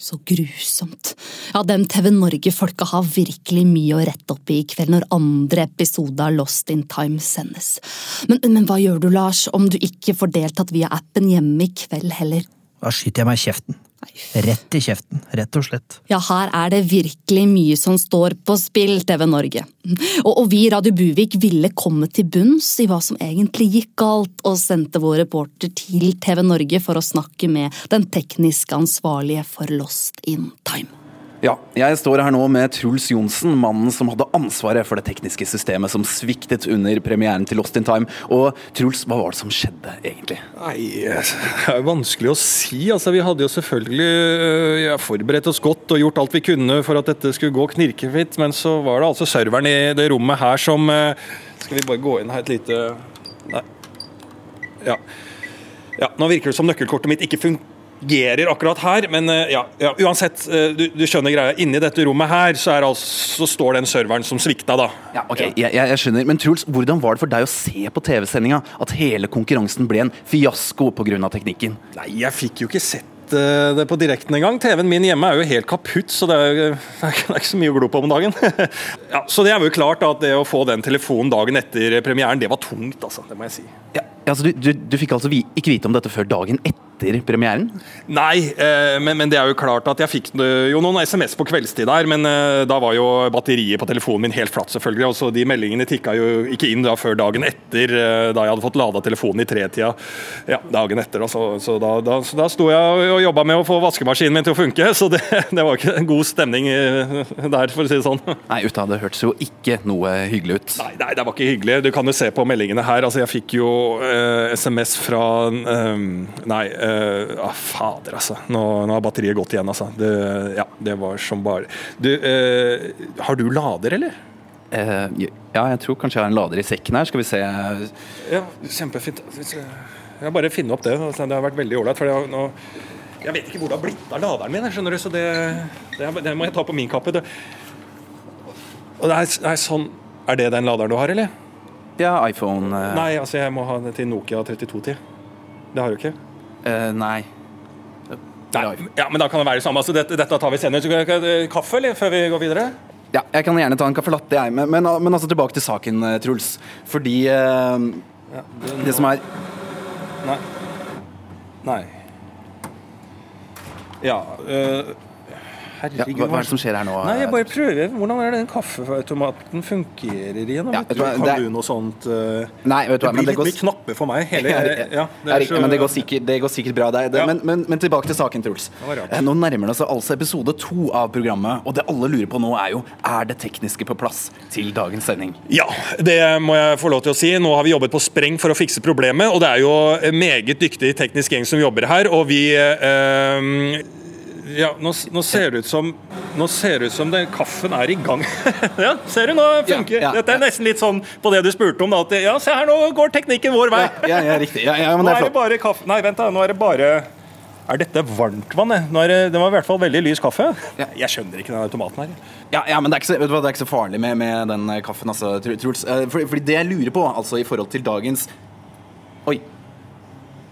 Så grusomt. Ja, dem TV Norge-folka har virkelig mye å rette opp i i kveld når andre episode av Lost in Time sendes. Men, men hva gjør du, Lars, om du ikke får deltatt via appen hjemme i kveld heller? Da skyter jeg meg i kjeften. Rett i kjeften, rett og slett. Ja, her er det virkelig mye som står på spill, TV Norge. Og, og vi i Radio Buvik ville komme til bunns i hva som egentlig gikk galt, og sendte vår reporter til TV Norge for å snakke med den teknisk ansvarlige for Lost in Time. Ja, jeg står her nå med Truls Johnsen, mannen som hadde ansvaret for det tekniske systemet som sviktet under premieren til Lost in Time. Og Truls, hva var det som skjedde, egentlig? Nei, Det er jo vanskelig å si. altså Vi hadde jo selvfølgelig øh, ja, forberedt oss godt og gjort alt vi kunne for at dette skulle gå knirkefritt, men så var det altså serveren i det rommet her som øh, Skal vi bare gå inn her et lite Nei. Ja. ja nå virker det som nøkkelkortet mitt ikke fungerer akkurat her, men øh, ja, ja uansett. øh, Du, du skjønner greia. Inni dette rommet her så, er altså, så står den serveren som svikta, da. Ja, ok, jeg, jeg, jeg skjønner, Men Truls, hvordan var det for deg å se på TV-sendinga at hele konkurransen ble en fiasko pga. teknikken? Nei, jeg fikk jo ikke sett eh, det på direkten engang. TV-en min hjemme er jo helt kaputt, så det er, jo- <laughs> det er ikke så mye å glo på om dagen. <laughs> ja, så det er jo klart at det å få den telefonen dagen etter premieren, det var tungt, altså. Det må jeg si. Ja, altså, du, du, du fikk altså ikke vite om dette før dagen etter premieren? Nei, eh, men, men det er jo klart at jeg fikk eh, jo noen SMS på kveldstid der, men da var jo batteriet på telefonen min helt flatt, selvfølgelig. Og så de meldingene tikka jo ikke inn da før dagen etter, da jeg hadde fått lada telefonen i tretida ja, dagen etter. da. Så, så da, da, så da sto jeg og jobba med å få vaskemaskinen min til å funke, så det, det var ikke en god stemning eh, der, for å si det sånn. Nei, Utta, det hørtes jo ikke noe hyggelig ut. Nei, nei, det var ikke hyggelig. Du kan jo se på meldingene her. Altså, jeg fikk jo eh, SMS fra eh, Nei, eh, ah, fader, altså. Nå, nå har batteriet gått igjen, altså. Det, ja, det var som bare Du, eh, har du lader, eller? Eh, ja, jeg tror kanskje jeg har en lader i sekken her. Skal vi se Ja, kjempefint. Jeg bare finne opp det. altså, Det har vært veldig ålreit. Jeg, vet ikke hvor det har blitt av laderen min, skjønner du, så det, det, det må jeg ta på min kappe. Det, og det er, det er sånn Er det den laderen du har, eller? Ja, iPhone uh... Nei, altså jeg må ha den til Nokia 3210. Det har du ikke? Uh, Nei. Nei, ja, men da kan det være det samme. Altså, dette, dette tar vi senere. Kan- Kaffe, eller, før vi går videre? Ja, jeg kan gjerne ta en caffè latte, jeg. Men, men, men altså tilbake til saken, eh, Truls. Fordi eh, det som er Nei. Nei. Ja øh, ja, Herregud. hva, hva er det som skjer her nå? Nei, jeg bare prøver. Hvordan er det den kaffeautomaten fungerer igjen? Ja, du, kan det du noe sånt uh, Nei, vet du hva, Det men blir det litt går mye knapper for meg. Hele, <laughs> Ja, ja, det, er er så- men det går sikkert, det går sikkert bra. Det, det, Ja. men, men, men tilbake til saken, Truls. Eh, Nå nærmer det seg altså episode to av programmet, og det alle lurer på nå, er jo er det tekniske på plass til dagens sending. Ja, det må jeg få lov til å si. Nå har vi jobbet på spreng for å fikse problemet, og det er jo en meget dyktig teknisk gjeng som jobber her, og vi eh, ja, nå, nå ser det ut som Nå ser det ut som det, kaffen er i gang. <laughs> ja, ser du, nå funker Ja, ja, Dette er nesten litt sånn på det du spurte om. Da, at ja, se her, nå går teknikken vår vei. Ja, ja, riktig. Ja, ja, men nå det er er det bare kaffe Nei, vent, da. Nå er det bare Er dette varmtvann? Nå er det, det var i hvert fall veldig lys kaffe. Jeg skjønner ikke den automaten her. Ja, ja, men det er ikke så, hva, det er ikke så farlig med, med den kaffen, altså, Truls. Eh, Fordi, fordi det jeg lurer på, altså i forhold til dagens Oi.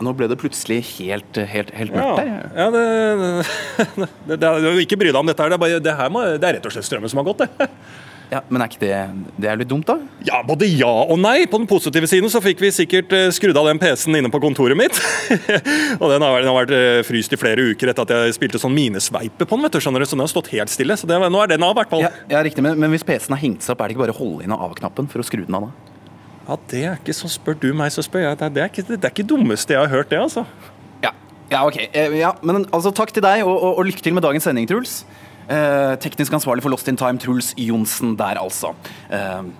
Nå ble det plutselig helt, helt, helt mørkt der. Ja, det, det, <laughs> det, det, Ikke bry deg om dette her. Det er, bare, det, her må, det er rett og slett strømmen som har gått, det. <laughs> Ja, Men er ikke det Det er litt dumt, da? Ja, både ja og nei. På den positive siden så fikk vi sikkert eh, skrudd av den PC-en inne på kontoret mitt. <laughs> og den har, den har vært eh, fryst i flere uker etter at jeg spilte sånn minesveipe på den. vet du, skjønner du, Så den har stått helt stille. Så det, nå er den av, i hvert fall. Ja, ja riktig, men, men hvis PC-en har hengt seg opp, er det ikke bare å holde inn av-knappen for å skru den av? da? Ja, Det er ikke så spør du meg, så spør jeg. Det er, det er, ikke, det er ikke dummeste jeg har hørt, det, altså. Ja, ja ok. Eh, ja, men altså, Takk til deg, og, og, og lykke til med dagens sending, Truls. Eh, teknisk ansvarlig for Lost in Time, Truls Johnsen der, altså. Eh,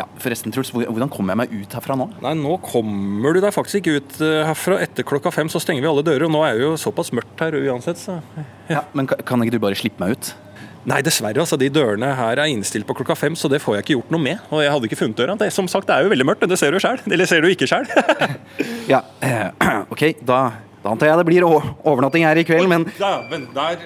ja, forresten, Truls, hvordan kommer jeg meg ut herfra nå? Nei, nå kommer du deg faktisk ikke ut eh, herfra. Etter klokka fem så stenger vi alle dører, og nå er det jo såpass mørkt her uansett, så Ja, men kan, kan ikke du bare slippe meg ut? Nei, dessverre. altså, De dørene her er innstilt på klokka fem, så det får jeg ikke gjort noe med. Og jeg hadde ikke funnet døra. Det, som sagt, det er jo veldig mørkt, det ser du sjøl. Eller ser du ikke sjøl? <laughs> Ja, eh, <clears throat> ok, da, da antar jeg det blir overnatting her i kveld, men Dæven, der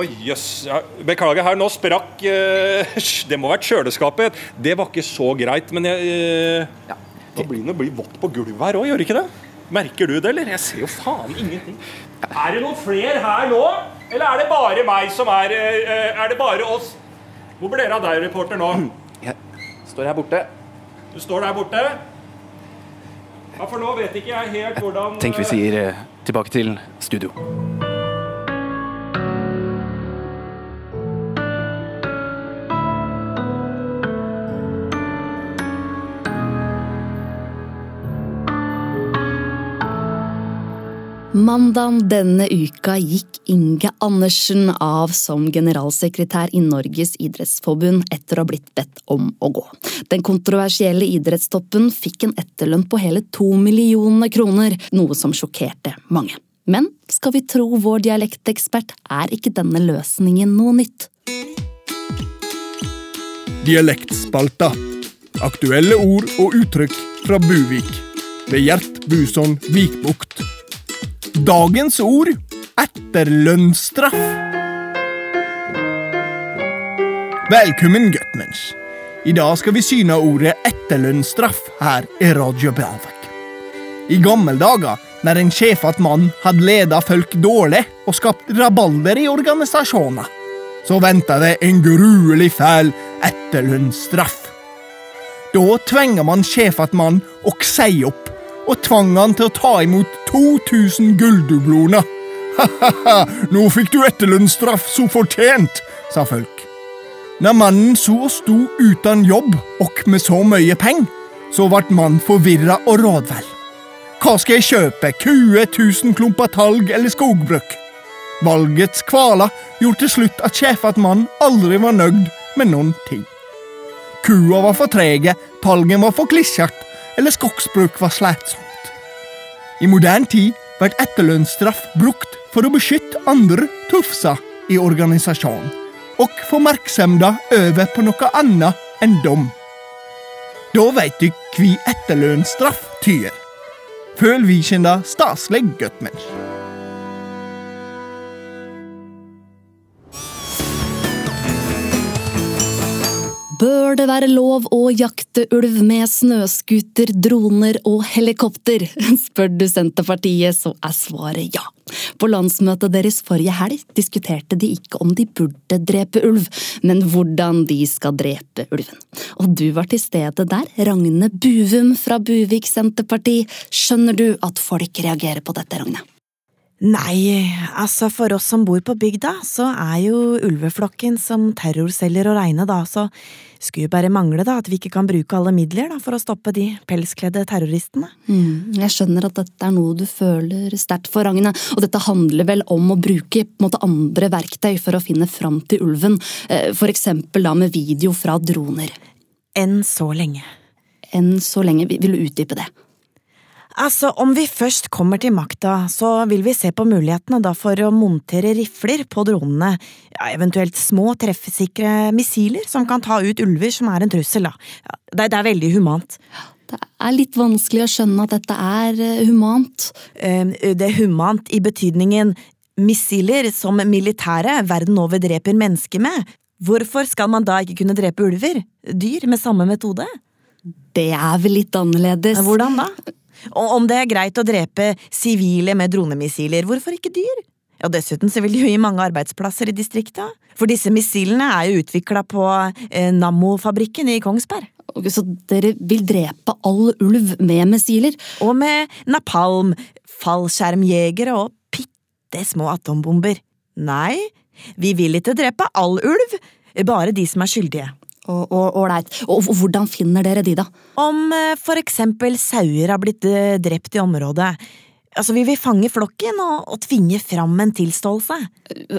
Oi, jøss. Ja, beklager her, nå sprakk eh, <laughs> Det må ha vært kjøleskapet. Det var ikke så greit, men jeg eh, Det blir noe blir vått på gulvet her òg, gjør det ikke det? Merker du det, eller? Jeg ser jo faen ingenting. Er det noen flere her nå? Eller er det bare meg som er eh, Er det bare oss? Hvor ble det av deg, reporter, nå? <clears throat> jeg står her borte. Du står der borte? Ja, for nå vet ikke jeg helt hvordan Tenk vi eh, sier eh, tilbake til studio. Mandag denne uka gikk Inge Andersen av som generalsekretær i Norges idrettsforbund etter å ha blitt bedt om å gå. Den kontroversielle idrettstoppen fikk en etterlønn på hele to millioner kroner, noe som sjokkerte mange. Men skal vi tro vår dialektekspert, er ikke denne løsningen noe nytt. Dialektspalta. Aktuelle ord og uttrykk fra Buvik. Ved Gjert Buson Vikbukt. Dagens ord etterlønnsstraff. Velkommen, guttmensch. I dag skal vi syne ordet etterlønnsstraff her i Radio Bravak. I gamle dager, når en sjefat mann hadde ledet folk dårlig og skapt rabalder i organisasjoner, så venta det en gruelig fæl etterlønnsstraff. Da tvinga man sjefat mann å si opp, og tvang han til å ta imot 2000 gulldubloner. Ha-ha-ha, nå fikk du etterlønnsstraff så fortjent, sa folk. Når mannen så sto uten jobb og med så mye penger, så ble mannen forvirra og rådvill. Hva skal jeg kjøpe, kue, tusen klumper talg eller skogbruk? Valgets kvaler gjorde til slutt at sjefat mann aldri var nøyd med noen ting. Kua var for trege, talgen var for klissjert, eller skogsbruk var slitsomt. I moderne tid ble etterlønnsstraff brukt for å beskytte andre tufser i organisasjonen, og få oppmerksomheten over på noe annet enn dem. Da veit du hva etterlønnsstraff tyr. Føl vi kjenne staselig godt. Bør det være lov å jakte ulv med snøscooter, droner og helikopter? <laughs> Spør du Senterpartiet, så er svaret ja. På landsmøtet deres forrige helg diskuterte de ikke om de burde drepe ulv, men hvordan de skal drepe ulven. Og du var til stede der, Ragne Buvum fra Buvik Senterparti. Skjønner du at folk reagerer på dette, Ragne? Nei, altså for oss som bor på bygda, så er jo ulveflokken som terrorceller å regne, da, så skulle jo bare mangle da at vi ikke kan bruke alle midler da for å stoppe de pelskledde terroristene. Mm, jeg skjønner at dette er noe du føler sterkt for, Ragne, og dette handler vel om å bruke måte andre verktøy for å finne fram til ulven, eh, for eksempel da med video fra droner. Enn så lenge. Enn så lenge. Vil du utdype det? Altså, om vi først kommer til makta, så vil vi se på mulighetene da for å montere rifler på dronene, ja, eventuelt små, treffsikre missiler som kan ta ut ulver som er en trussel, da. Ja, det, det, er veldig humant. Det er litt vanskelig å skjønne at dette er uh, humant. Det er humant i betydningen missiler som militære verden over dreper mennesker med. Hvorfor skal man da ikke kunne drepe ulver? Dyr med samme metode? Det er vel litt annerledes. Hvordan da? Og om det er greit å drepe sivile med dronemissiler, hvorfor ikke dyr? Ja, Dessuten så vil det jo gi mange arbeidsplasser i distrikta. For disse missilene er jo utvikla på eh, Nammo-fabrikken i Kongsberg. Så dere vil drepe all ulv med missiler? Og med napalm, fallskjermjegere og bitte små atombomber. Nei, vi vil ikke drepe all ulv, bare de som er skyldige. Ålreit. Og, og, hvordan finner dere de, da? Om eh, for eksempel sauer har blitt eh, drept i området. Altså, Vi vil fange flokken og, og tvinge fram en tilståelse.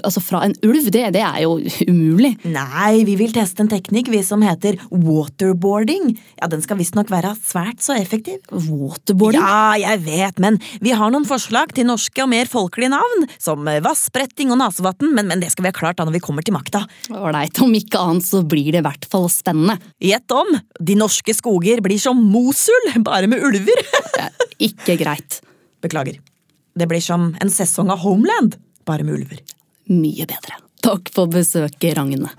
Altså Fra en ulv? Det, det, er jo <laughs> umulig. Nei, vi vil teste en teknikk vi som heter waterboarding. Ja, Den skal visstnok være svært så effektiv. Waterboarding? Ja, jeg vet, men vi har noen forslag til norske og mer folkelige navn. Som vassbretting og nasevann, men, men, det skal vi ha klart da når vi kommer til makta. Ålreit, om ikke annet så blir det i hvert fall spennende. Gjett om! De norske skoger blir som Mosul, bare med ulver. <laughs> ikke greit. Beklager. Det blir som en sesong av Homeland, bare med ulver. Mye bedre. Takk for besøket, Ragne.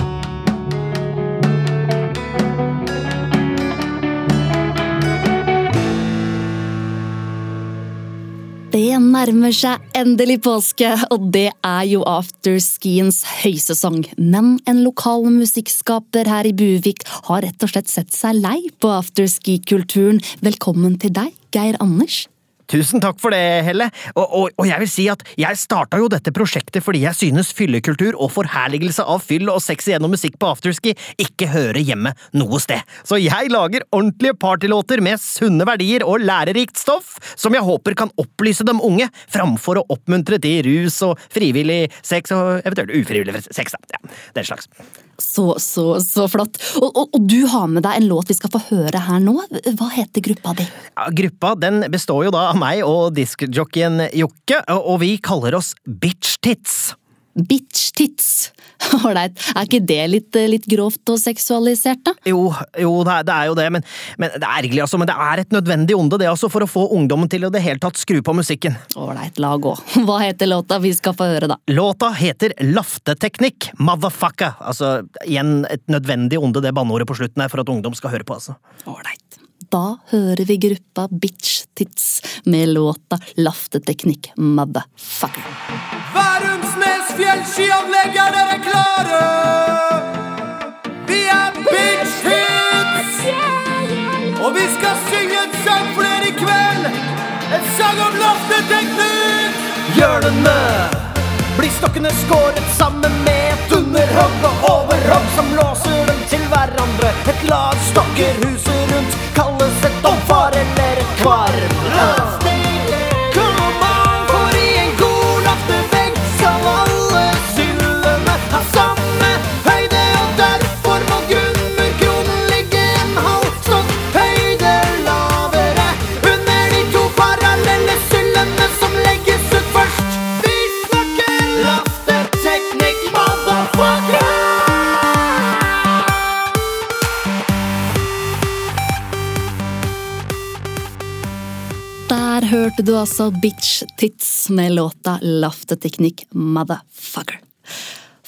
Det nærmer seg endelig påske, og det er jo afterskiens høysesong. Men en lokal musikkskaper her i Buvik har rett og slett sett seg lei på afterski-kulturen. Velkommen til deg, Geir Anders. Tusen takk for det, Helle. Og, og, og jeg vil si at jeg starta jo dette prosjektet fordi jeg synes fyllekultur og forherligelse av fyll og sex gjennom musikk på afterski ikke hører hjemme noe sted. Så jeg lager ordentlige partylåter med sunne verdier og lærerikt stoff, som jeg håper kan opplyse dem unge, framfor å oppmuntre til rus og frivillig sex og eventuelt ufrivillig sex. da. Ja, den slags. Så, så, så flott. Og, og, og du har med deg en låt vi skal få høre her nå. Hva heter gruppa di? Ja, gruppa den består jo da av meg og diskjockeyen Jokke, og vi kaller oss Bitch Tits. Bitch Tits. <laughs> Ålreit. Er ikke det litt, litt grovt og seksualisert, da? Jo, jo det, er, det er jo det, men, men det er ergerlig, altså. Men det er et nødvendig onde, det altså, for å få ungdommen til å det hele tatt skru på musikken. Ålreit, la gå. <laughs> Hva heter låta vi skal få høre, da? Låta heter Lafteteknikk, motherfucker. Altså, igjen et nødvendig onde, det banneordet på slutten her, for at ungdom skal høre på, altså. Ålreit. Da hører vi gruppa Bitch Tits med låta Lafteteknikk, motherfucker. Værumsnes fjellskianlegg, er dere klare? Vi er Bitch Hits! Og vi skal synge en sang for dere i kveld. En sang om lofteteknikk! Hjørnene blir stokkene skåret sammen med et underhogg og overhogg som låser dem til hverandre. Et lag stokker huset rundt, kalles et omfar eller et kvarm. Hørte du altså Bitch Tits med låta Lafteteknikk Motherfucker.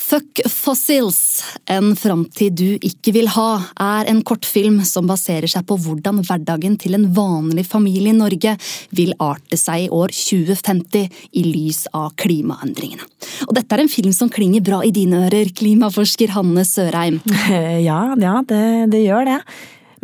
Fuck Fossils, en framtid du ikke vil ha, er en kortfilm som baserer seg på hvordan hverdagen til en vanlig familie i Norge vil arte seg i år 2050 i lys av klimaendringene. Og dette er en film som klinger bra i dine ører, klimaforsker Hanne Sørheim. <laughs> Ja, ja det, det gjør det.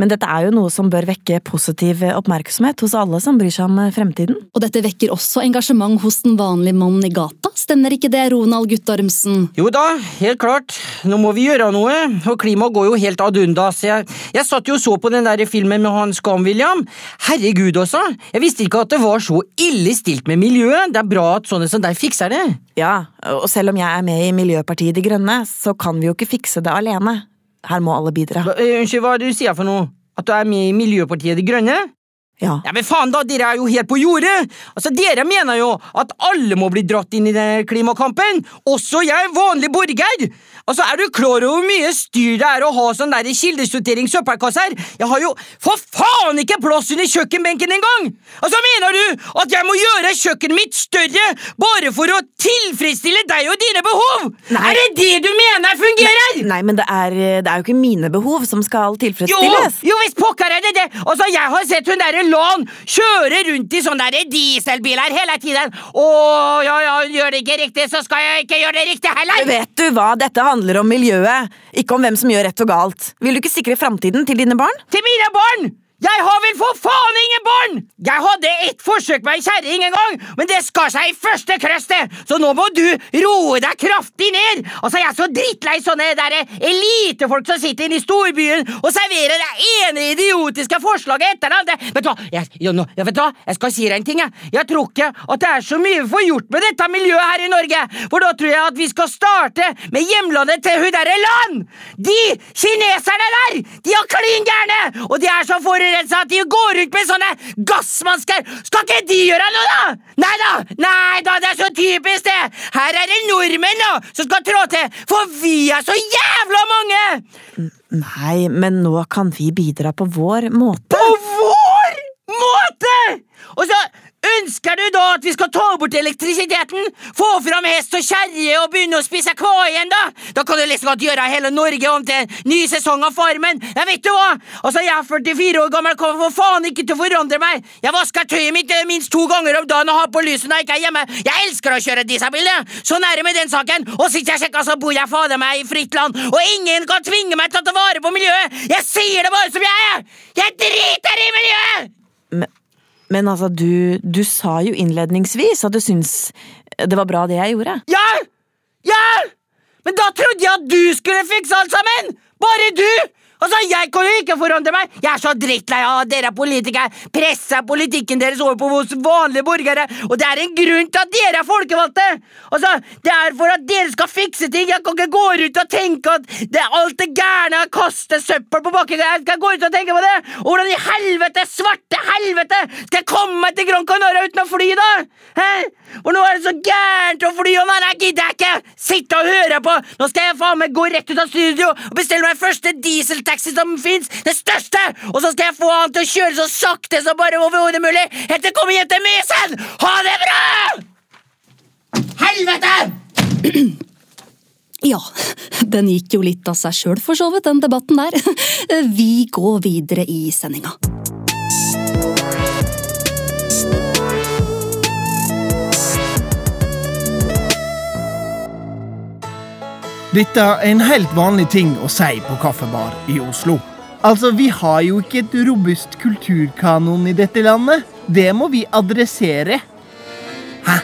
Men dette er jo noe som bør vekke positiv oppmerksomhet hos alle som bryr seg om fremtiden. Og dette vekker også engasjement hos den vanlige mannen i gata, stemmer ikke det, Ronald Guttormsen? Jo da, helt klart. Nå må vi gjøre noe, og klimaet går jo helt ad undas. Jeg, jeg satt jo og så på den der filmen med Hans Gam-William. Herregud også, jeg visste ikke at det var så ille stilt med miljøet. Det er bra at sånne som deg fikser det. Ja, og selv om jeg er med i Miljøpartiet De Grønne, så kan vi jo ikke fikse det alene. Her må alle bidra. Eh, unnskyld, hva er det du sier for noe? At du er med i Miljøpartiet De Grønne? Ja. ja, men faen da, Dere er jo helt på jordet! Altså, Dere mener jo at alle må bli dratt inn i den klimakampen, også jeg, vanlig borger! Altså, Er du klar over hvor mye styr det er å ha sånn der kildesortering søppelkasser? Jeg har jo for faen ikke plass under kjøkkenbenken engang! Altså, Mener du at jeg må gjøre kjøkkenet mitt større bare for å tilfredsstille deg og dine behov? Nei. Er det det du mener fungerer? Nei, men det er, det er jo ikke mine behov som skal tilfredsstilles. jo visst pokker er det det! Altså, Jeg har sett hun derre Lan kjøre rundt i sånne der dieselbiler hele tiden. Å, ja, ja, gjør det ikke riktig, så skal jeg ikke gjøre det riktig heller! Vet du hva, dette handler om miljøet, ikke om hvem som gjør rett og galt. Vil du ikke sikre framtiden til dine barn? Til mine barn! Jeg har vel for faen ingen barn! Jeg hadde ett forsøk med ei kjerring en gang, men det skar seg i første krøstet, så nå må du roe deg kraftig ned! Altså, Jeg er så drittlei sånne der elitefolk som sitter inne i storbyen og serverer det ene idiotiske forslaget etter det. Vet du hva, jeg, ja, nå, vet du hva? jeg skal si deg en ting. Jeg. jeg tror ikke at det er så mye vi får gjort med dette miljøet her i Norge, for da tror jeg at vi skal starte med hjemlandet til hun derre land! De kineserne der! De har klin gærne! Og de er så forurensa at de går ut med sånne gassmasker! Skal ikke de gjøre noe, da? Nei da! Nei da, det er så typisk, det! Her er det nordmenn da, som skal trå til, for vi er så jævla mange! Nei, men nå kan vi bidra på vår måte. På vår måte! Og så ønsker du da at vi skal ta bort elektrisiteten? Få fram hest og kjerre og begynne å spise kva igjen, da? Da kan du liksom godt gjøre hele Norge om til en ny sesong av Farmen. Jeg vet du hva? Altså, jeg er 44 år gammel, kommer for faen ikke til å forandre meg. Jeg vasker tøyet mitt eh, minst to ganger om dagen og har på lyset når jeg ikke er hjemme. Jeg elsker å kjøre dieselbil. Sånn er det med den saken. Og sist jeg sjekka, så bor jeg fader meg i fritt land, og ingen kan tvinge meg til å ta vare på miljøet. Jeg sier det bare som jeg er! Jeg driter i miljøet! Men altså, du, du sa jo innledningsvis at du syns det var bra det jeg gjorde. Ja! Ja! Men da trodde jeg at du skulle fikse alt sammen! Bare du! Altså, Jeg kan jo ikke forandre meg! Jeg er så drittlei av at dere politikere presser politikken deres over på oss vanlige borgere, og det er en grunn til at dere er folkevalgte! Altså, Det er for at dere skal fikse ting! Jeg kan ikke gå ut og tenke at det er alt det gærne er å kaste søppel på bakken! Jeg skal gå ut og tenke på det! Og hvordan i helvete, svarte helvete, skal jeg komme meg til Gran Canaria uten å fly, da? Hæ? For nå er det så gærent å fly, og nei, nei, gidder jeg ikke sitte og høre på! Nå skal jeg faen meg gå rett ut av studio og bestille meg første dieseltaxi som fins, den største! Og så skal jeg få han til å kjøre så sakte som bare overhodet mulig helt til jeg kommer hjem til Mysen! Ha det bra! Helvete! Ja, den gikk jo litt av seg sjøl, for så vidt, den debatten der. Vi går videre i sendinga. Dette er en helt vanlig ting å si på kaffebar i Oslo. Altså, Vi har jo ikke et robust kulturkanon i dette landet. Det må vi adressere. Hæ?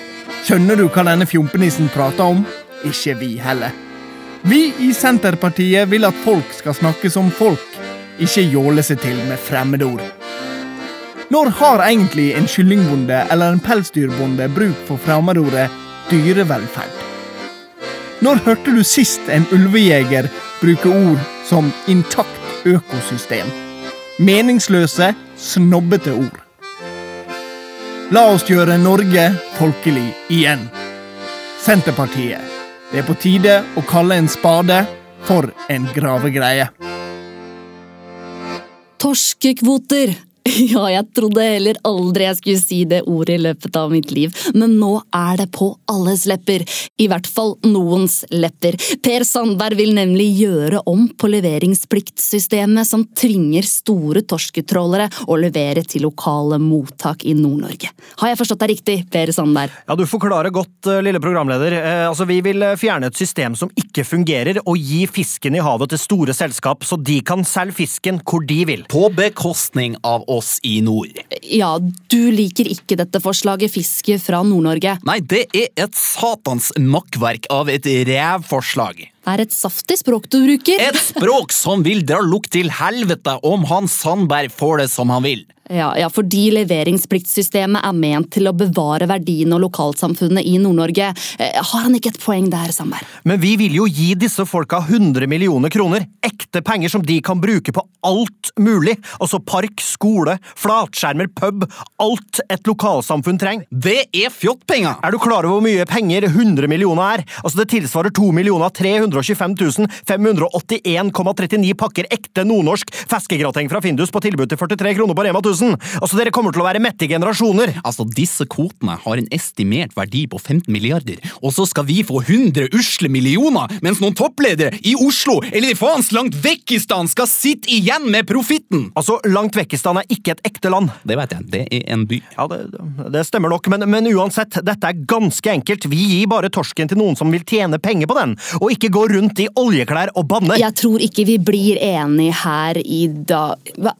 Skjønner du hva denne fjompenissen prater om? Ikke vi heller. Vi i Senterpartiet vil at folk skal snakke som folk, ikke jåle seg til med fremmedord. Når har egentlig en kyllingbonde eller en pelsdyrbonde bruk for fremmedordet dyrevelferd? Når hørte du sist en ulvejeger bruke ord som intakt økosystem? Meningsløse, snobbete ord. La oss gjøre Norge folkelig igjen. Senterpartiet. Det er på tide å kalle en spade for en gravegreie. Torskekvoter! <laughs> Ja, jeg trodde heller aldri jeg skulle si det ordet i løpet av mitt liv, men nå er det på alles lepper. I hvert fall noens lepper. Per Sandberg vil nemlig gjøre om på leveringspliktsystemet som tvinger store torsketrålere å levere til lokale mottak i Nord-Norge. Har jeg forstått deg riktig, Per Sandberg? Ja, Du forklarer godt, eh, lille programleder. Eh, altså, Vi vil eh, fjerne et system som ikke fungerer, og gi fisken i havet til store selskap, så de kan selge fisken hvor de vil. På bekostning av oss i nord. Ja, du liker ikke dette forslaget fiske fra Nord-Norge. Nei, det er et satans makkverk av et rævforslag. Det er et saftig språk du bruker. Et språk som vil dra lukt til helvete om han Sandberg får det som han vil. Ja, ja, fordi leveringspliktsystemet er ment til å bevare verdiene og lokalsamfunnet i Nord-Norge. Eh, Har han ikke et poeng der, Sandberg? Men vi vil jo gi disse folka 100 millioner kroner. Ekte penger som de kan bruke på alt mulig. Altså park, skole, flatskjermer, pub. Alt et lokalsamfunn trenger. Det er fjottpenger! Er du klar over hvor mye penger 100 millioner er? Altså Det tilsvarer 2 millioner 325 581,39 pakker ekte nordnorsk feskegrateng fra Findus på tilbud til 43 kroner på Rema 1000. Altså Dere kommer til å være mette i generasjoner. Altså, Disse kvotene har en estimert verdi på 15 milliarder, og så skal vi få 100 usle millioner, mens noen toppledere i Oslo eller i faens langt vekkistan skal sitte igjen med profitten! Altså, Langt vekkistan er ikke et ekte land. Det vet jeg, det er en by. Ja, Det, det stemmer nok, men, men uansett, dette er ganske enkelt. Vi gir bare torsken til noen som vil tjene penger på den, og ikke gå rundt i oljeklær og banne. Jeg tror ikke vi blir enige her i dag Hva,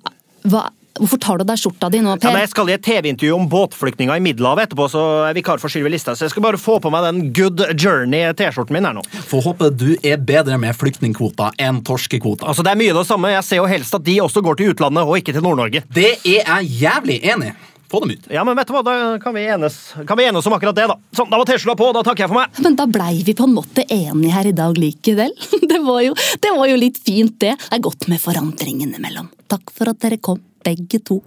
hva Hvorfor tar du av deg skjorta di nå, Ja, Per? men jeg skal i et TV-intervju om båtflyktninger i Middelhavet etterpå, så jeg er vikar for Sylvi Listhaug, så jeg skal bare få på meg den Good Journey-T-skjorten min her nå. Får håpe du er bedre med flyktningkvoter enn torskekvoter. Altså, Det er mye det samme. Jeg ser jo helst at de også går til utlandet, og ikke til Nord-Norge. Det er jeg jævlig enig i. Få dem ut. Ja, men vet du hva, da kan vi enes, kan vi enes om akkurat det, da. Sånn, da var T-skjorta på, da takker jeg for meg. Men da blei vi på en måte enige her i dag likevel. <laughs> Det var, jo, det var jo litt fint, det. Det er godt med forandring innimellom. Takk for at dere kom, begge to.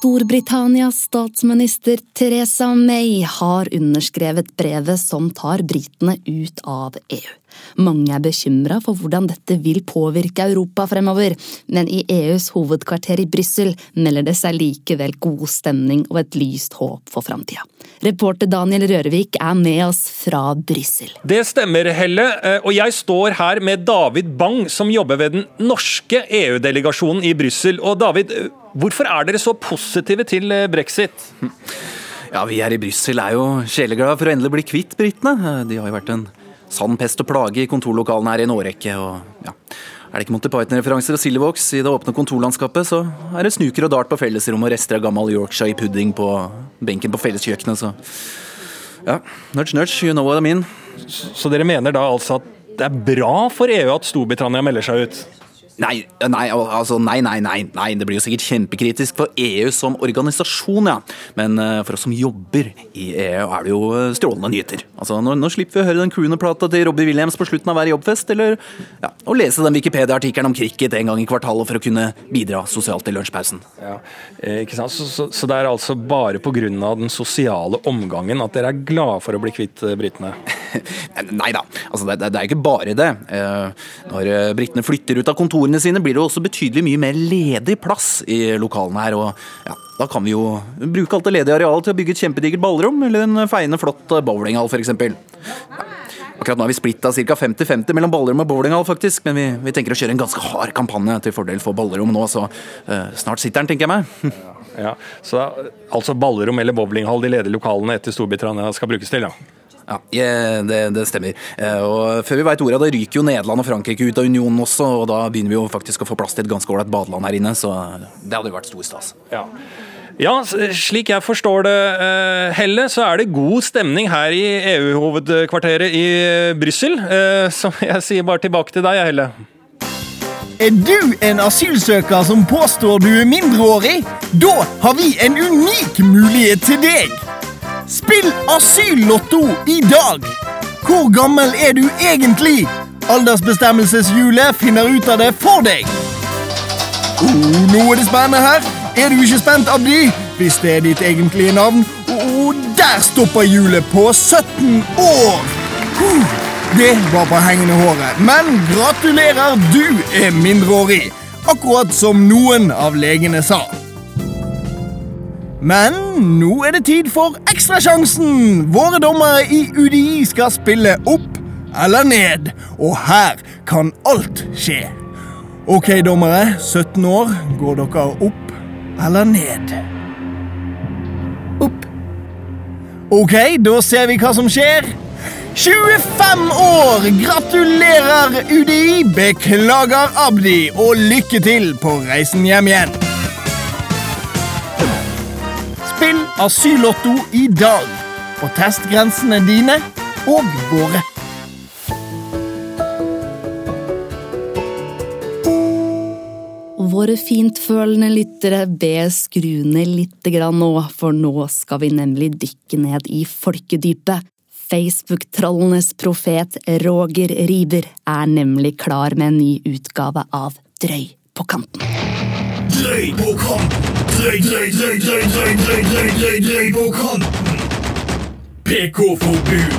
Storbritannias statsminister Theresa May har underskrevet brevet som tar britene ut av EU. Mange er bekymra for hvordan dette vil påvirke Europa fremover, men i EUs hovedkvarter i Brussel melder det seg likevel god stemning og et lyst håp for framtida. Reporter Daniel Rørevik er med oss fra Brussel. Det stemmer, Helle. Eh, Og jeg står her med David Bang, som jobber ved den norske EU-delegasjonen i Brussel. Og David, eh, hvorfor er dere så positive til eh, brexit? Ja, Vi her i Brussel er jo sjeleglade for å endelig bli kvitt britene. De har jo vært en sann pest og plage i kontorlokalene her i en årrekke. og ja, Er det ikke Monty Python-referanser og Silivox i det åpne kontorlandskapet, så er det snuker og dart på fellesrom og rester av gammel Yorkshire pudding på benken på felleskjøkkenet, så Ja, nudge, nudge, you know what I mean. Så dere mener da altså at det er bra for EU at Storbritannia melder seg ut? Nei, nei, altså, nei, nei, nei, nei. Det blir jo sikkert kjempekritisk for EU som organisasjon, ja. Men uh, for oss som jobber i EU, er det jo uh, strålende nyheter. Altså, nå, nå slipper vi å høre den crooner-plata til Robbie Williams på slutten av hver jobbfest, eller ja, å lese den Wikipedia-artikkelen om cricket en gang i kvartalet for å kunne bidra sosialt i lunsjpausen. Ja, eh, ikke sant? Så, så, så, det er altså bare pga. den sosiale omgangen at dere er glade for å bli kvitt britene? <laughs> nei da, altså, det, det, det, er ikke bare det. når britene flytter ut av kontoret kontorene sine blir det også betydelig mye mer ledig plass i lokalene her. og ja, Da kan vi jo bruke alt det ledige arealet til å bygge et kjempedigert ballrom eller en feiende flott bowlinghall f.eks. Ja. Akkurat nå er vi splitta ca. 50-50 mellom ballrom og bowlinghall, faktisk. Men vi, vi, tenker å kjøre en ganske hard kampanje til fordel for ballrom nå, så uh, snart sitter den, tenker jeg meg. <laughs> ja, Så altså ballrom eller bowlinghall, de ledige lokalene etter Storbritannia skal brukes til, ja? Ja, det, det stemmer. Eh, og før vi veit ordet, da ryker jo Nederland og Frankrike ut av unionen også, og da begynner vi jo faktisk å få plass til et ganske ålreit badeland her inne, så det hadde jo vært stor stas. Ja. Ja, slik jeg forstår det, eh, Helle, så er det god stemning her i EU-hovedkvarteret i Brussel. Eh, så <laughs> jeg sier bare tilbake til deg, Helle. Er du en asylsøker som påstår du er mindreårig? Da har vi en unik mulighet til deg! Spill asyllotto i dag! Hvor gammel er du egentlig? Aldersbestemmelseshjulet finner ut av det for deg. Oh, nå er det spennende her. Er du ikke spent, Abdi? Hvis det er ditt egentlige navn. Oh, der stopper hjulet på 17 år! Uh, det var på hengende håret. Men gratulerer, du er mindreårig. Akkurat som noen av legene sa. Men nå er det tid for Ekstrasjansen! Våre dommere i UDI skal spille opp eller ned, og her kan alt skje. Ok, dommere. 17 år. Går dere opp eller ned? Opp. Ok, da ser vi hva som skjer. 25 år! Gratulerer, UDI! Beklager, Abdi, og lykke til på reisen hjem igjen. Asyllotto i dag, og test grensene dine og våre. Våre fintfølende lyttere, be skru ned litt nå, for nå skal vi nemlig dykke ned i folkedypet. Facebook-trollenes profet Roger Riber er nemlig klar med en ny utgave av Drøy på kanten. Drøy på kanten! Drøy, drøy, drøy, drøy, drøy, drøy, drøy, drøy, drøy på kanten. PK-forbud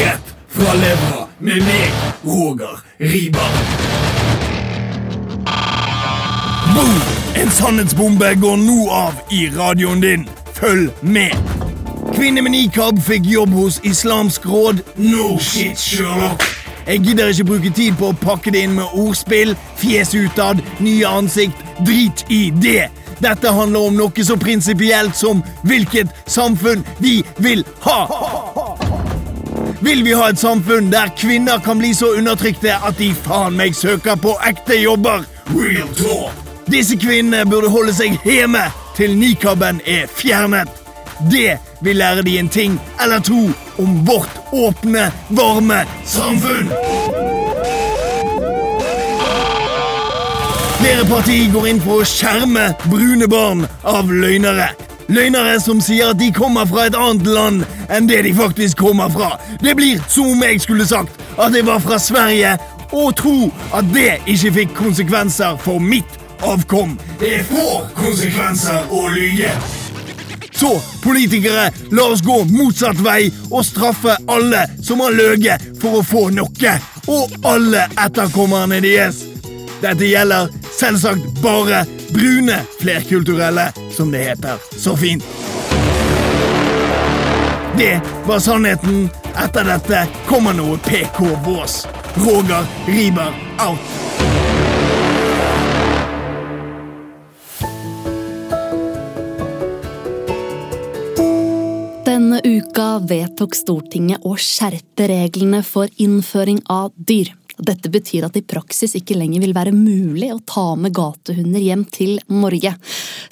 rett fra levra med meg, Roger Riiber. Boom! En sannhetsbombe går nå av i radioen din. Følg med. Kvinne med nikab fikk jobb hos Islamsk råd. No shit, Sherlock. Jeg gidder ikke bruke tid på å pakke det inn med ordspill, fjes utad, nye ansikt. Drit i det. Dette handler om noe så prinsipielt som hvilket samfunn vi vil ha. Vil vi ha et samfunn der kvinner kan bli så undertrykte at de faen meg søker på ekte jobber? Real talk. Disse kvinnene burde holde seg hjemme til nikaben er fjernet. Det vil lære de en ting eller to om vårt åpne, varme samfunn. Flere partier går inn for å skjerme brune barn av løgnere. Løgnere som sier at de kommer fra et annet land enn det de faktisk kommer fra. Det blir som om jeg skulle sagt at jeg var fra Sverige, og tro at det ikke fikk konsekvenser for mitt avkom. Det får konsekvenser å lyge. Så, politikere, la oss gå motsatt vei og straffe alle som har løyet for å få noe. Og alle etterkommerne deres. Dette gjelder selvsagt bare brune flerkulturelle, som det heter så fint. Det var sannheten. Etter dette kommer noe PK-vås. Roger Riber out. Denne uka vedtok Stortinget å skjerpe reglene for innføring av dyr. Dette betyr at det i praksis ikke lenger vil være mulig å ta med gatehunder hjem til Norge.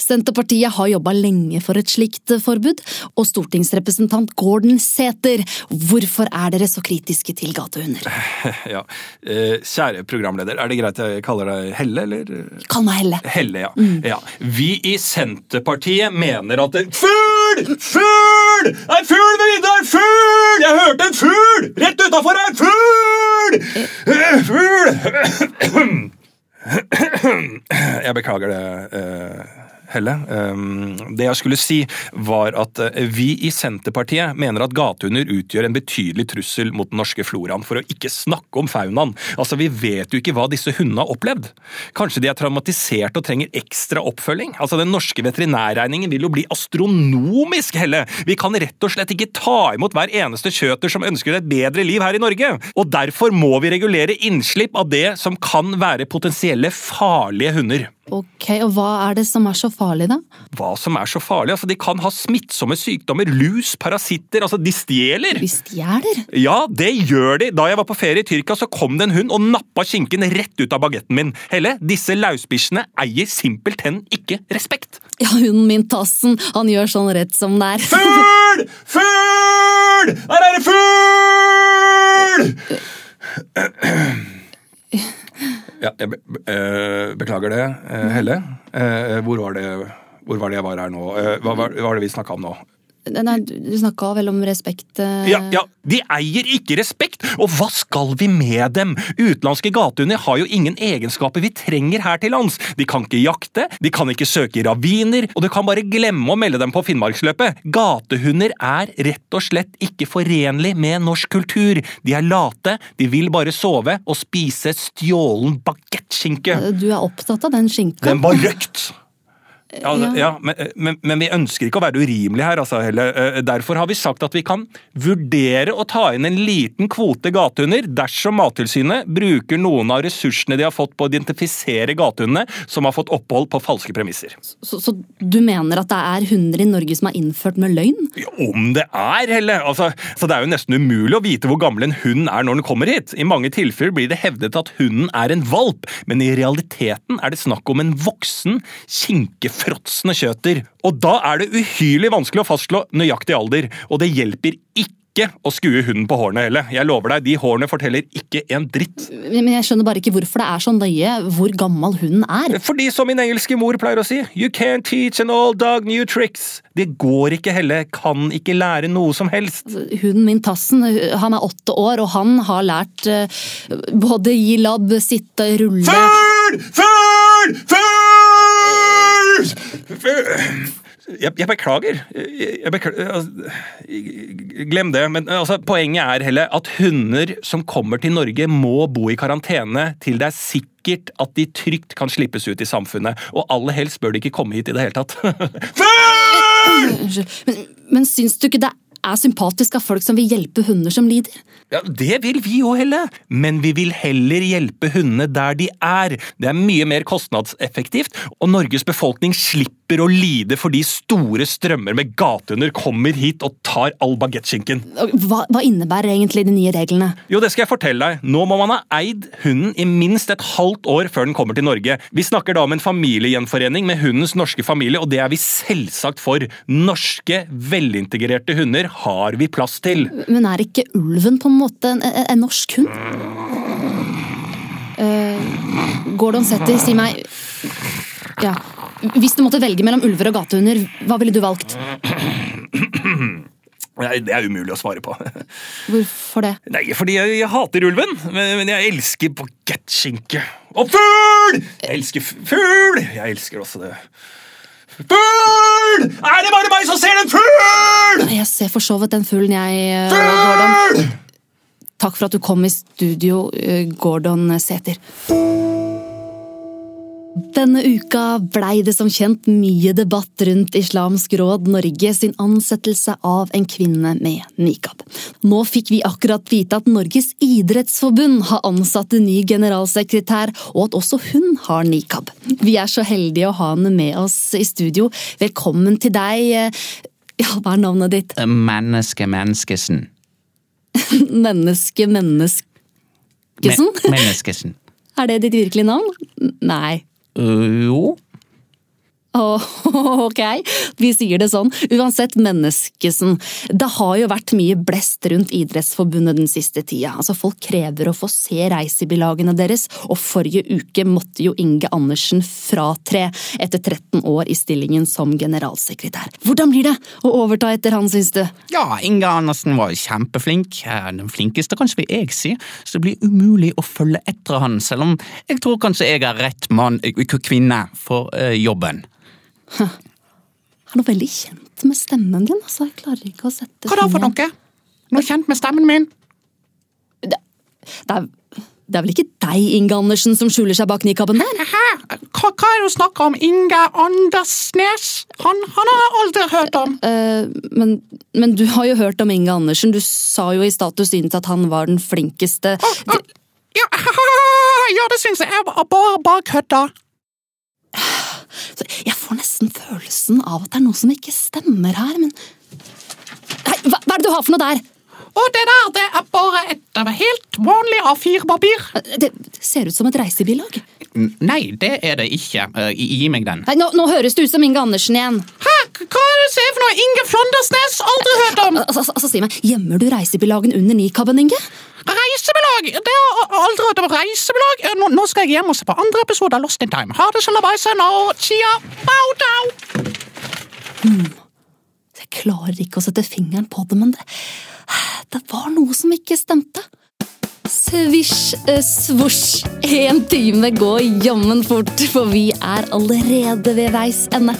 Senterpartiet har jobba lenge for et slikt forbud, og stortingsrepresentant Gordon Sæther, hvorfor er dere så kritiske til gatehunder? <laughs> Ja. Eh, Kjære programleder, er det greit jeg kaller deg Helle, eller? Kall meg Helle. Helle, ja. ja. Vi i Senterpartiet mener at det Fugl! Fugl! En fugl ved vinduet! Fugl! Jeg hørte en fugl! Rett utafor her! Fugl! Fugl! Jeg beklager det, eh, Helle. Um, Det jeg skulle si, var at eh, vi i Senterpartiet mener at gatehunder utgjør en betydelig trussel mot den norske floraen, for å ikke snakke om faunaen. Altså, Vi vet jo ikke hva disse hundene har opplevd. Kanskje de er traumatisert og trenger ekstra oppfølging? Altså, Den norske veterinærregningen vil jo bli astronomisk, Helle! Vi kan rett og slett ikke ta imot hver eneste kjøter som ønsker et bedre liv her i Norge. Og derfor må vi regulere innslipp av det som kan være potensielle farlige hunder. Ok, og hva er det som er så farlig, da? Hva som er så farlig? Altså, De kan ha smittsomme sykdommer, lus, parasitter, altså de stjeler. De stjeler? Ja, det gjør de. Da jeg var på ferie i Tyrkia, så kom det en hund og nappa skinken rett ut av bagetten min. Helle, disse lausbikkjene eier simpelthen ikke respekt. Ja, hunden min Tassen, han gjør sånn rett som det er. Fugl! Fugl! Her er det fugl! Ja, jeg be eh, beklager det, eh, Helle. Eh, hvor, var det, hvor var det jeg var her nå? Hva var det vi snakka om nå? Nei, du snakka vel om respekt eh, Ja, ja, De eier ikke respekt! Og hva skal vi med dem? Utenlandske gatehunder har jo ingen egenskaper vi trenger her til lands. De kan ikke jakte, de kan ikke søke i raviner, og du kan bare glemme å melde dem på Finnmarksløpet. Gatehunder er rett og slett ikke forenlig med norsk kultur. De er late, de vil bare sove og spise stjålen bagettskinke. Du er opptatt av den skinka? Den var røkt! Ja, ja. men, men, men vi ønsker ikke å være urimelige her, altså, Helle. Eh, Derfor har vi sagt at vi kan vurdere å ta inn en liten kvote gatehunder dersom Mattilsynet bruker noen av ressursene de har fått på å identifisere gatehundene som har fått opphold på falske premisser. Så, så du mener at det er hunder i Norge som er innført med løgn? Ja, Om det er, Helle! Altså, så Det er jo nesten umulig å vite hvor gammel en hund er når den kommer hit. I mange tilfeller blir det hevdet at hunden er en valp, men i realiteten er det snakk om en voksen, kinkefråtsende kjøter. Og da er det uhyrlig vanskelig å fastslå nøyaktig alder, og det hjelper ikke å skue hunden på hårene heller. Jeg lover deg, de hårene forteller ikke en dritt. Men jeg skjønner bare ikke hvorfor det er så nøye hvor gammel hunden er. Fordi som min engelske mor pleier å si, you can't teach an old dog new tricks. Det går ikke, Helle. Kan ikke lære noe som helst. Hunden min Tassen han er åtte år, og han har lært eh, både gi labb, sitte, rulle Fugl! Fugl! Fugl! Jeg, jeg beklager. Jeg beklager. altså, Glem det. Men altså, poenget er heller at hunder som kommer til Norge, må bo i karantene til det er sikkert at de trygt kan slippes ut i samfunnet. Og aller helst bør de ikke komme hit i det hele tatt. <laughs> Unnskyld. Men, men syns du ikke det er sympatisk av folk som vil hjelpe hunder som lider? Ja, Det vil vi òg, Helle. Men vi vil heller hjelpe hundene der de er. Det er mye mer kostnadseffektivt, og Norges befolkning slipper å lide fordi store strømmer med gatehunder kommer hit og tar all bagettskinken. Hva, hva innebærer egentlig de nye reglene? Jo, det skal jeg fortelle deg. Nå må man ha eid hunden i minst et halvt år før den kommer til Norge. Vi snakker da om en familiegjenforening med hundens norske familie, og det er vi selvsagt for. Norske, velintegrerte hunder har vi plass til. Men er ikke ulven på en måte en, en, en norsk hund? Uh, Gordon Setter, si meg Ja. Hvis du måtte velge mellom ulver og gatehunder, hva ville du valgt? Det er umulig å svare på. Hvorfor det? Nei, fordi jeg, jeg hater ulven, men, men jeg elsker bagettskinke. Og fugl! Jeg elsker fugl! Jeg elsker også det. Fugl! Er det bare meg som ser en fugl?! Jeg ser for så vidt den fuglen, jeg, Fugl! Takk for at du kom i studio, eh, Gordon Sæther. Denne uka blei det som kjent mye debatt rundt Islamsk råd Norge sin ansettelse av en kvinne med nikab. Nå fikk vi akkurat vite at Norges idrettsforbund har ansatt en ny generalsekretær, og at også hun har nikab. Vi er så heldige å ha henne med oss i studio. Velkommen til deg. Ja, hva er navnet ditt? Menneske Menneskesen. Menneske, <laughs> menneske Menneskesen? Me Menneskesen. Er det ditt virkelige navn? Nei. Øh, jo. Åh, <laughs> ok, vi sier det sånn. Uansett, Menneskesen. Det har jo vært mye blest rundt Idrettsforbundet den siste tida. Altså, Folk krever å få se reisebilagene deres, og forrige uke måtte jo Inge Andersen fratre etter 13 år i stillingen som generalsekretær. Hvordan blir det å overta etter han, syns du? Ja, Inge Andersen var kjempeflink. Eh, Den flinkeste, kanskje vil jeg si. Så det blir umulig å følge etter han, selv om jeg tror kanskje jeg er rett mann, eh, kvinne, for eh, jobben. <laughs> Jeg er noe veldig kjent med stemmen din, altså. Jeg klarer ikke å sette Hva da for noe? Noe kjent med stemmen min? Det er, det er vel ikke deg, Inge Andersen, som skjuler seg bak nikaben der? Hæ? Hva, hva er det du snakker om? Inge Andersnes? Han, han har jeg aldri hørt om. Uh, men, men du har jo hørt om Inge Andersen. Du sa jo i status ditt at han var den flinkeste Ja, <laughs> ja det syns jeg. Jeg bare, bare kødda. <sighs> Jeg får nesten følelsen av at det er noe som ikke stemmer her, men Nei, hva, hva er det du har for noe der? Og det der, det er bare et av helt vanlig A4-papir. Det ser ut som et reisebilag. Nei, det er det ikke. Eh, Gi meg den. Nei, nå, nå høres det ut som Inge Andersen igjen. Hæ? Hva er det du ser for noe? Inge Flåndersnes? Aldri hørt om! Altså, altså, si meg, Gjemmer du reisebilagen under nikaben, Inge? Reisebelag! Det har aldri hørt om reisebelag. Nå, nå skal jeg hjem og se på andre episode av Lost in Time. Ha det, sånn og chia, bow down! Jeg klarer ikke å sette fingeren på det, men det, det var noe som ikke stemte. Svisj, eh, svosj, en time går jammen fort, for vi er allerede ved veis ende.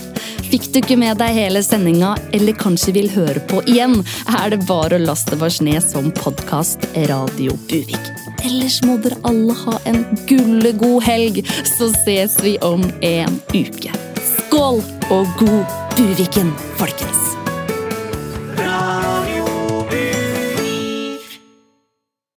Fikk du ikke med deg hele sendinga, eller kanskje vil høre på igjen, er det bare å laste oss ned som podkast Radio Buvik. Ellers må dere alle ha en gullegod helg, så ses vi om en uke. Skål og god Buviken, folkens!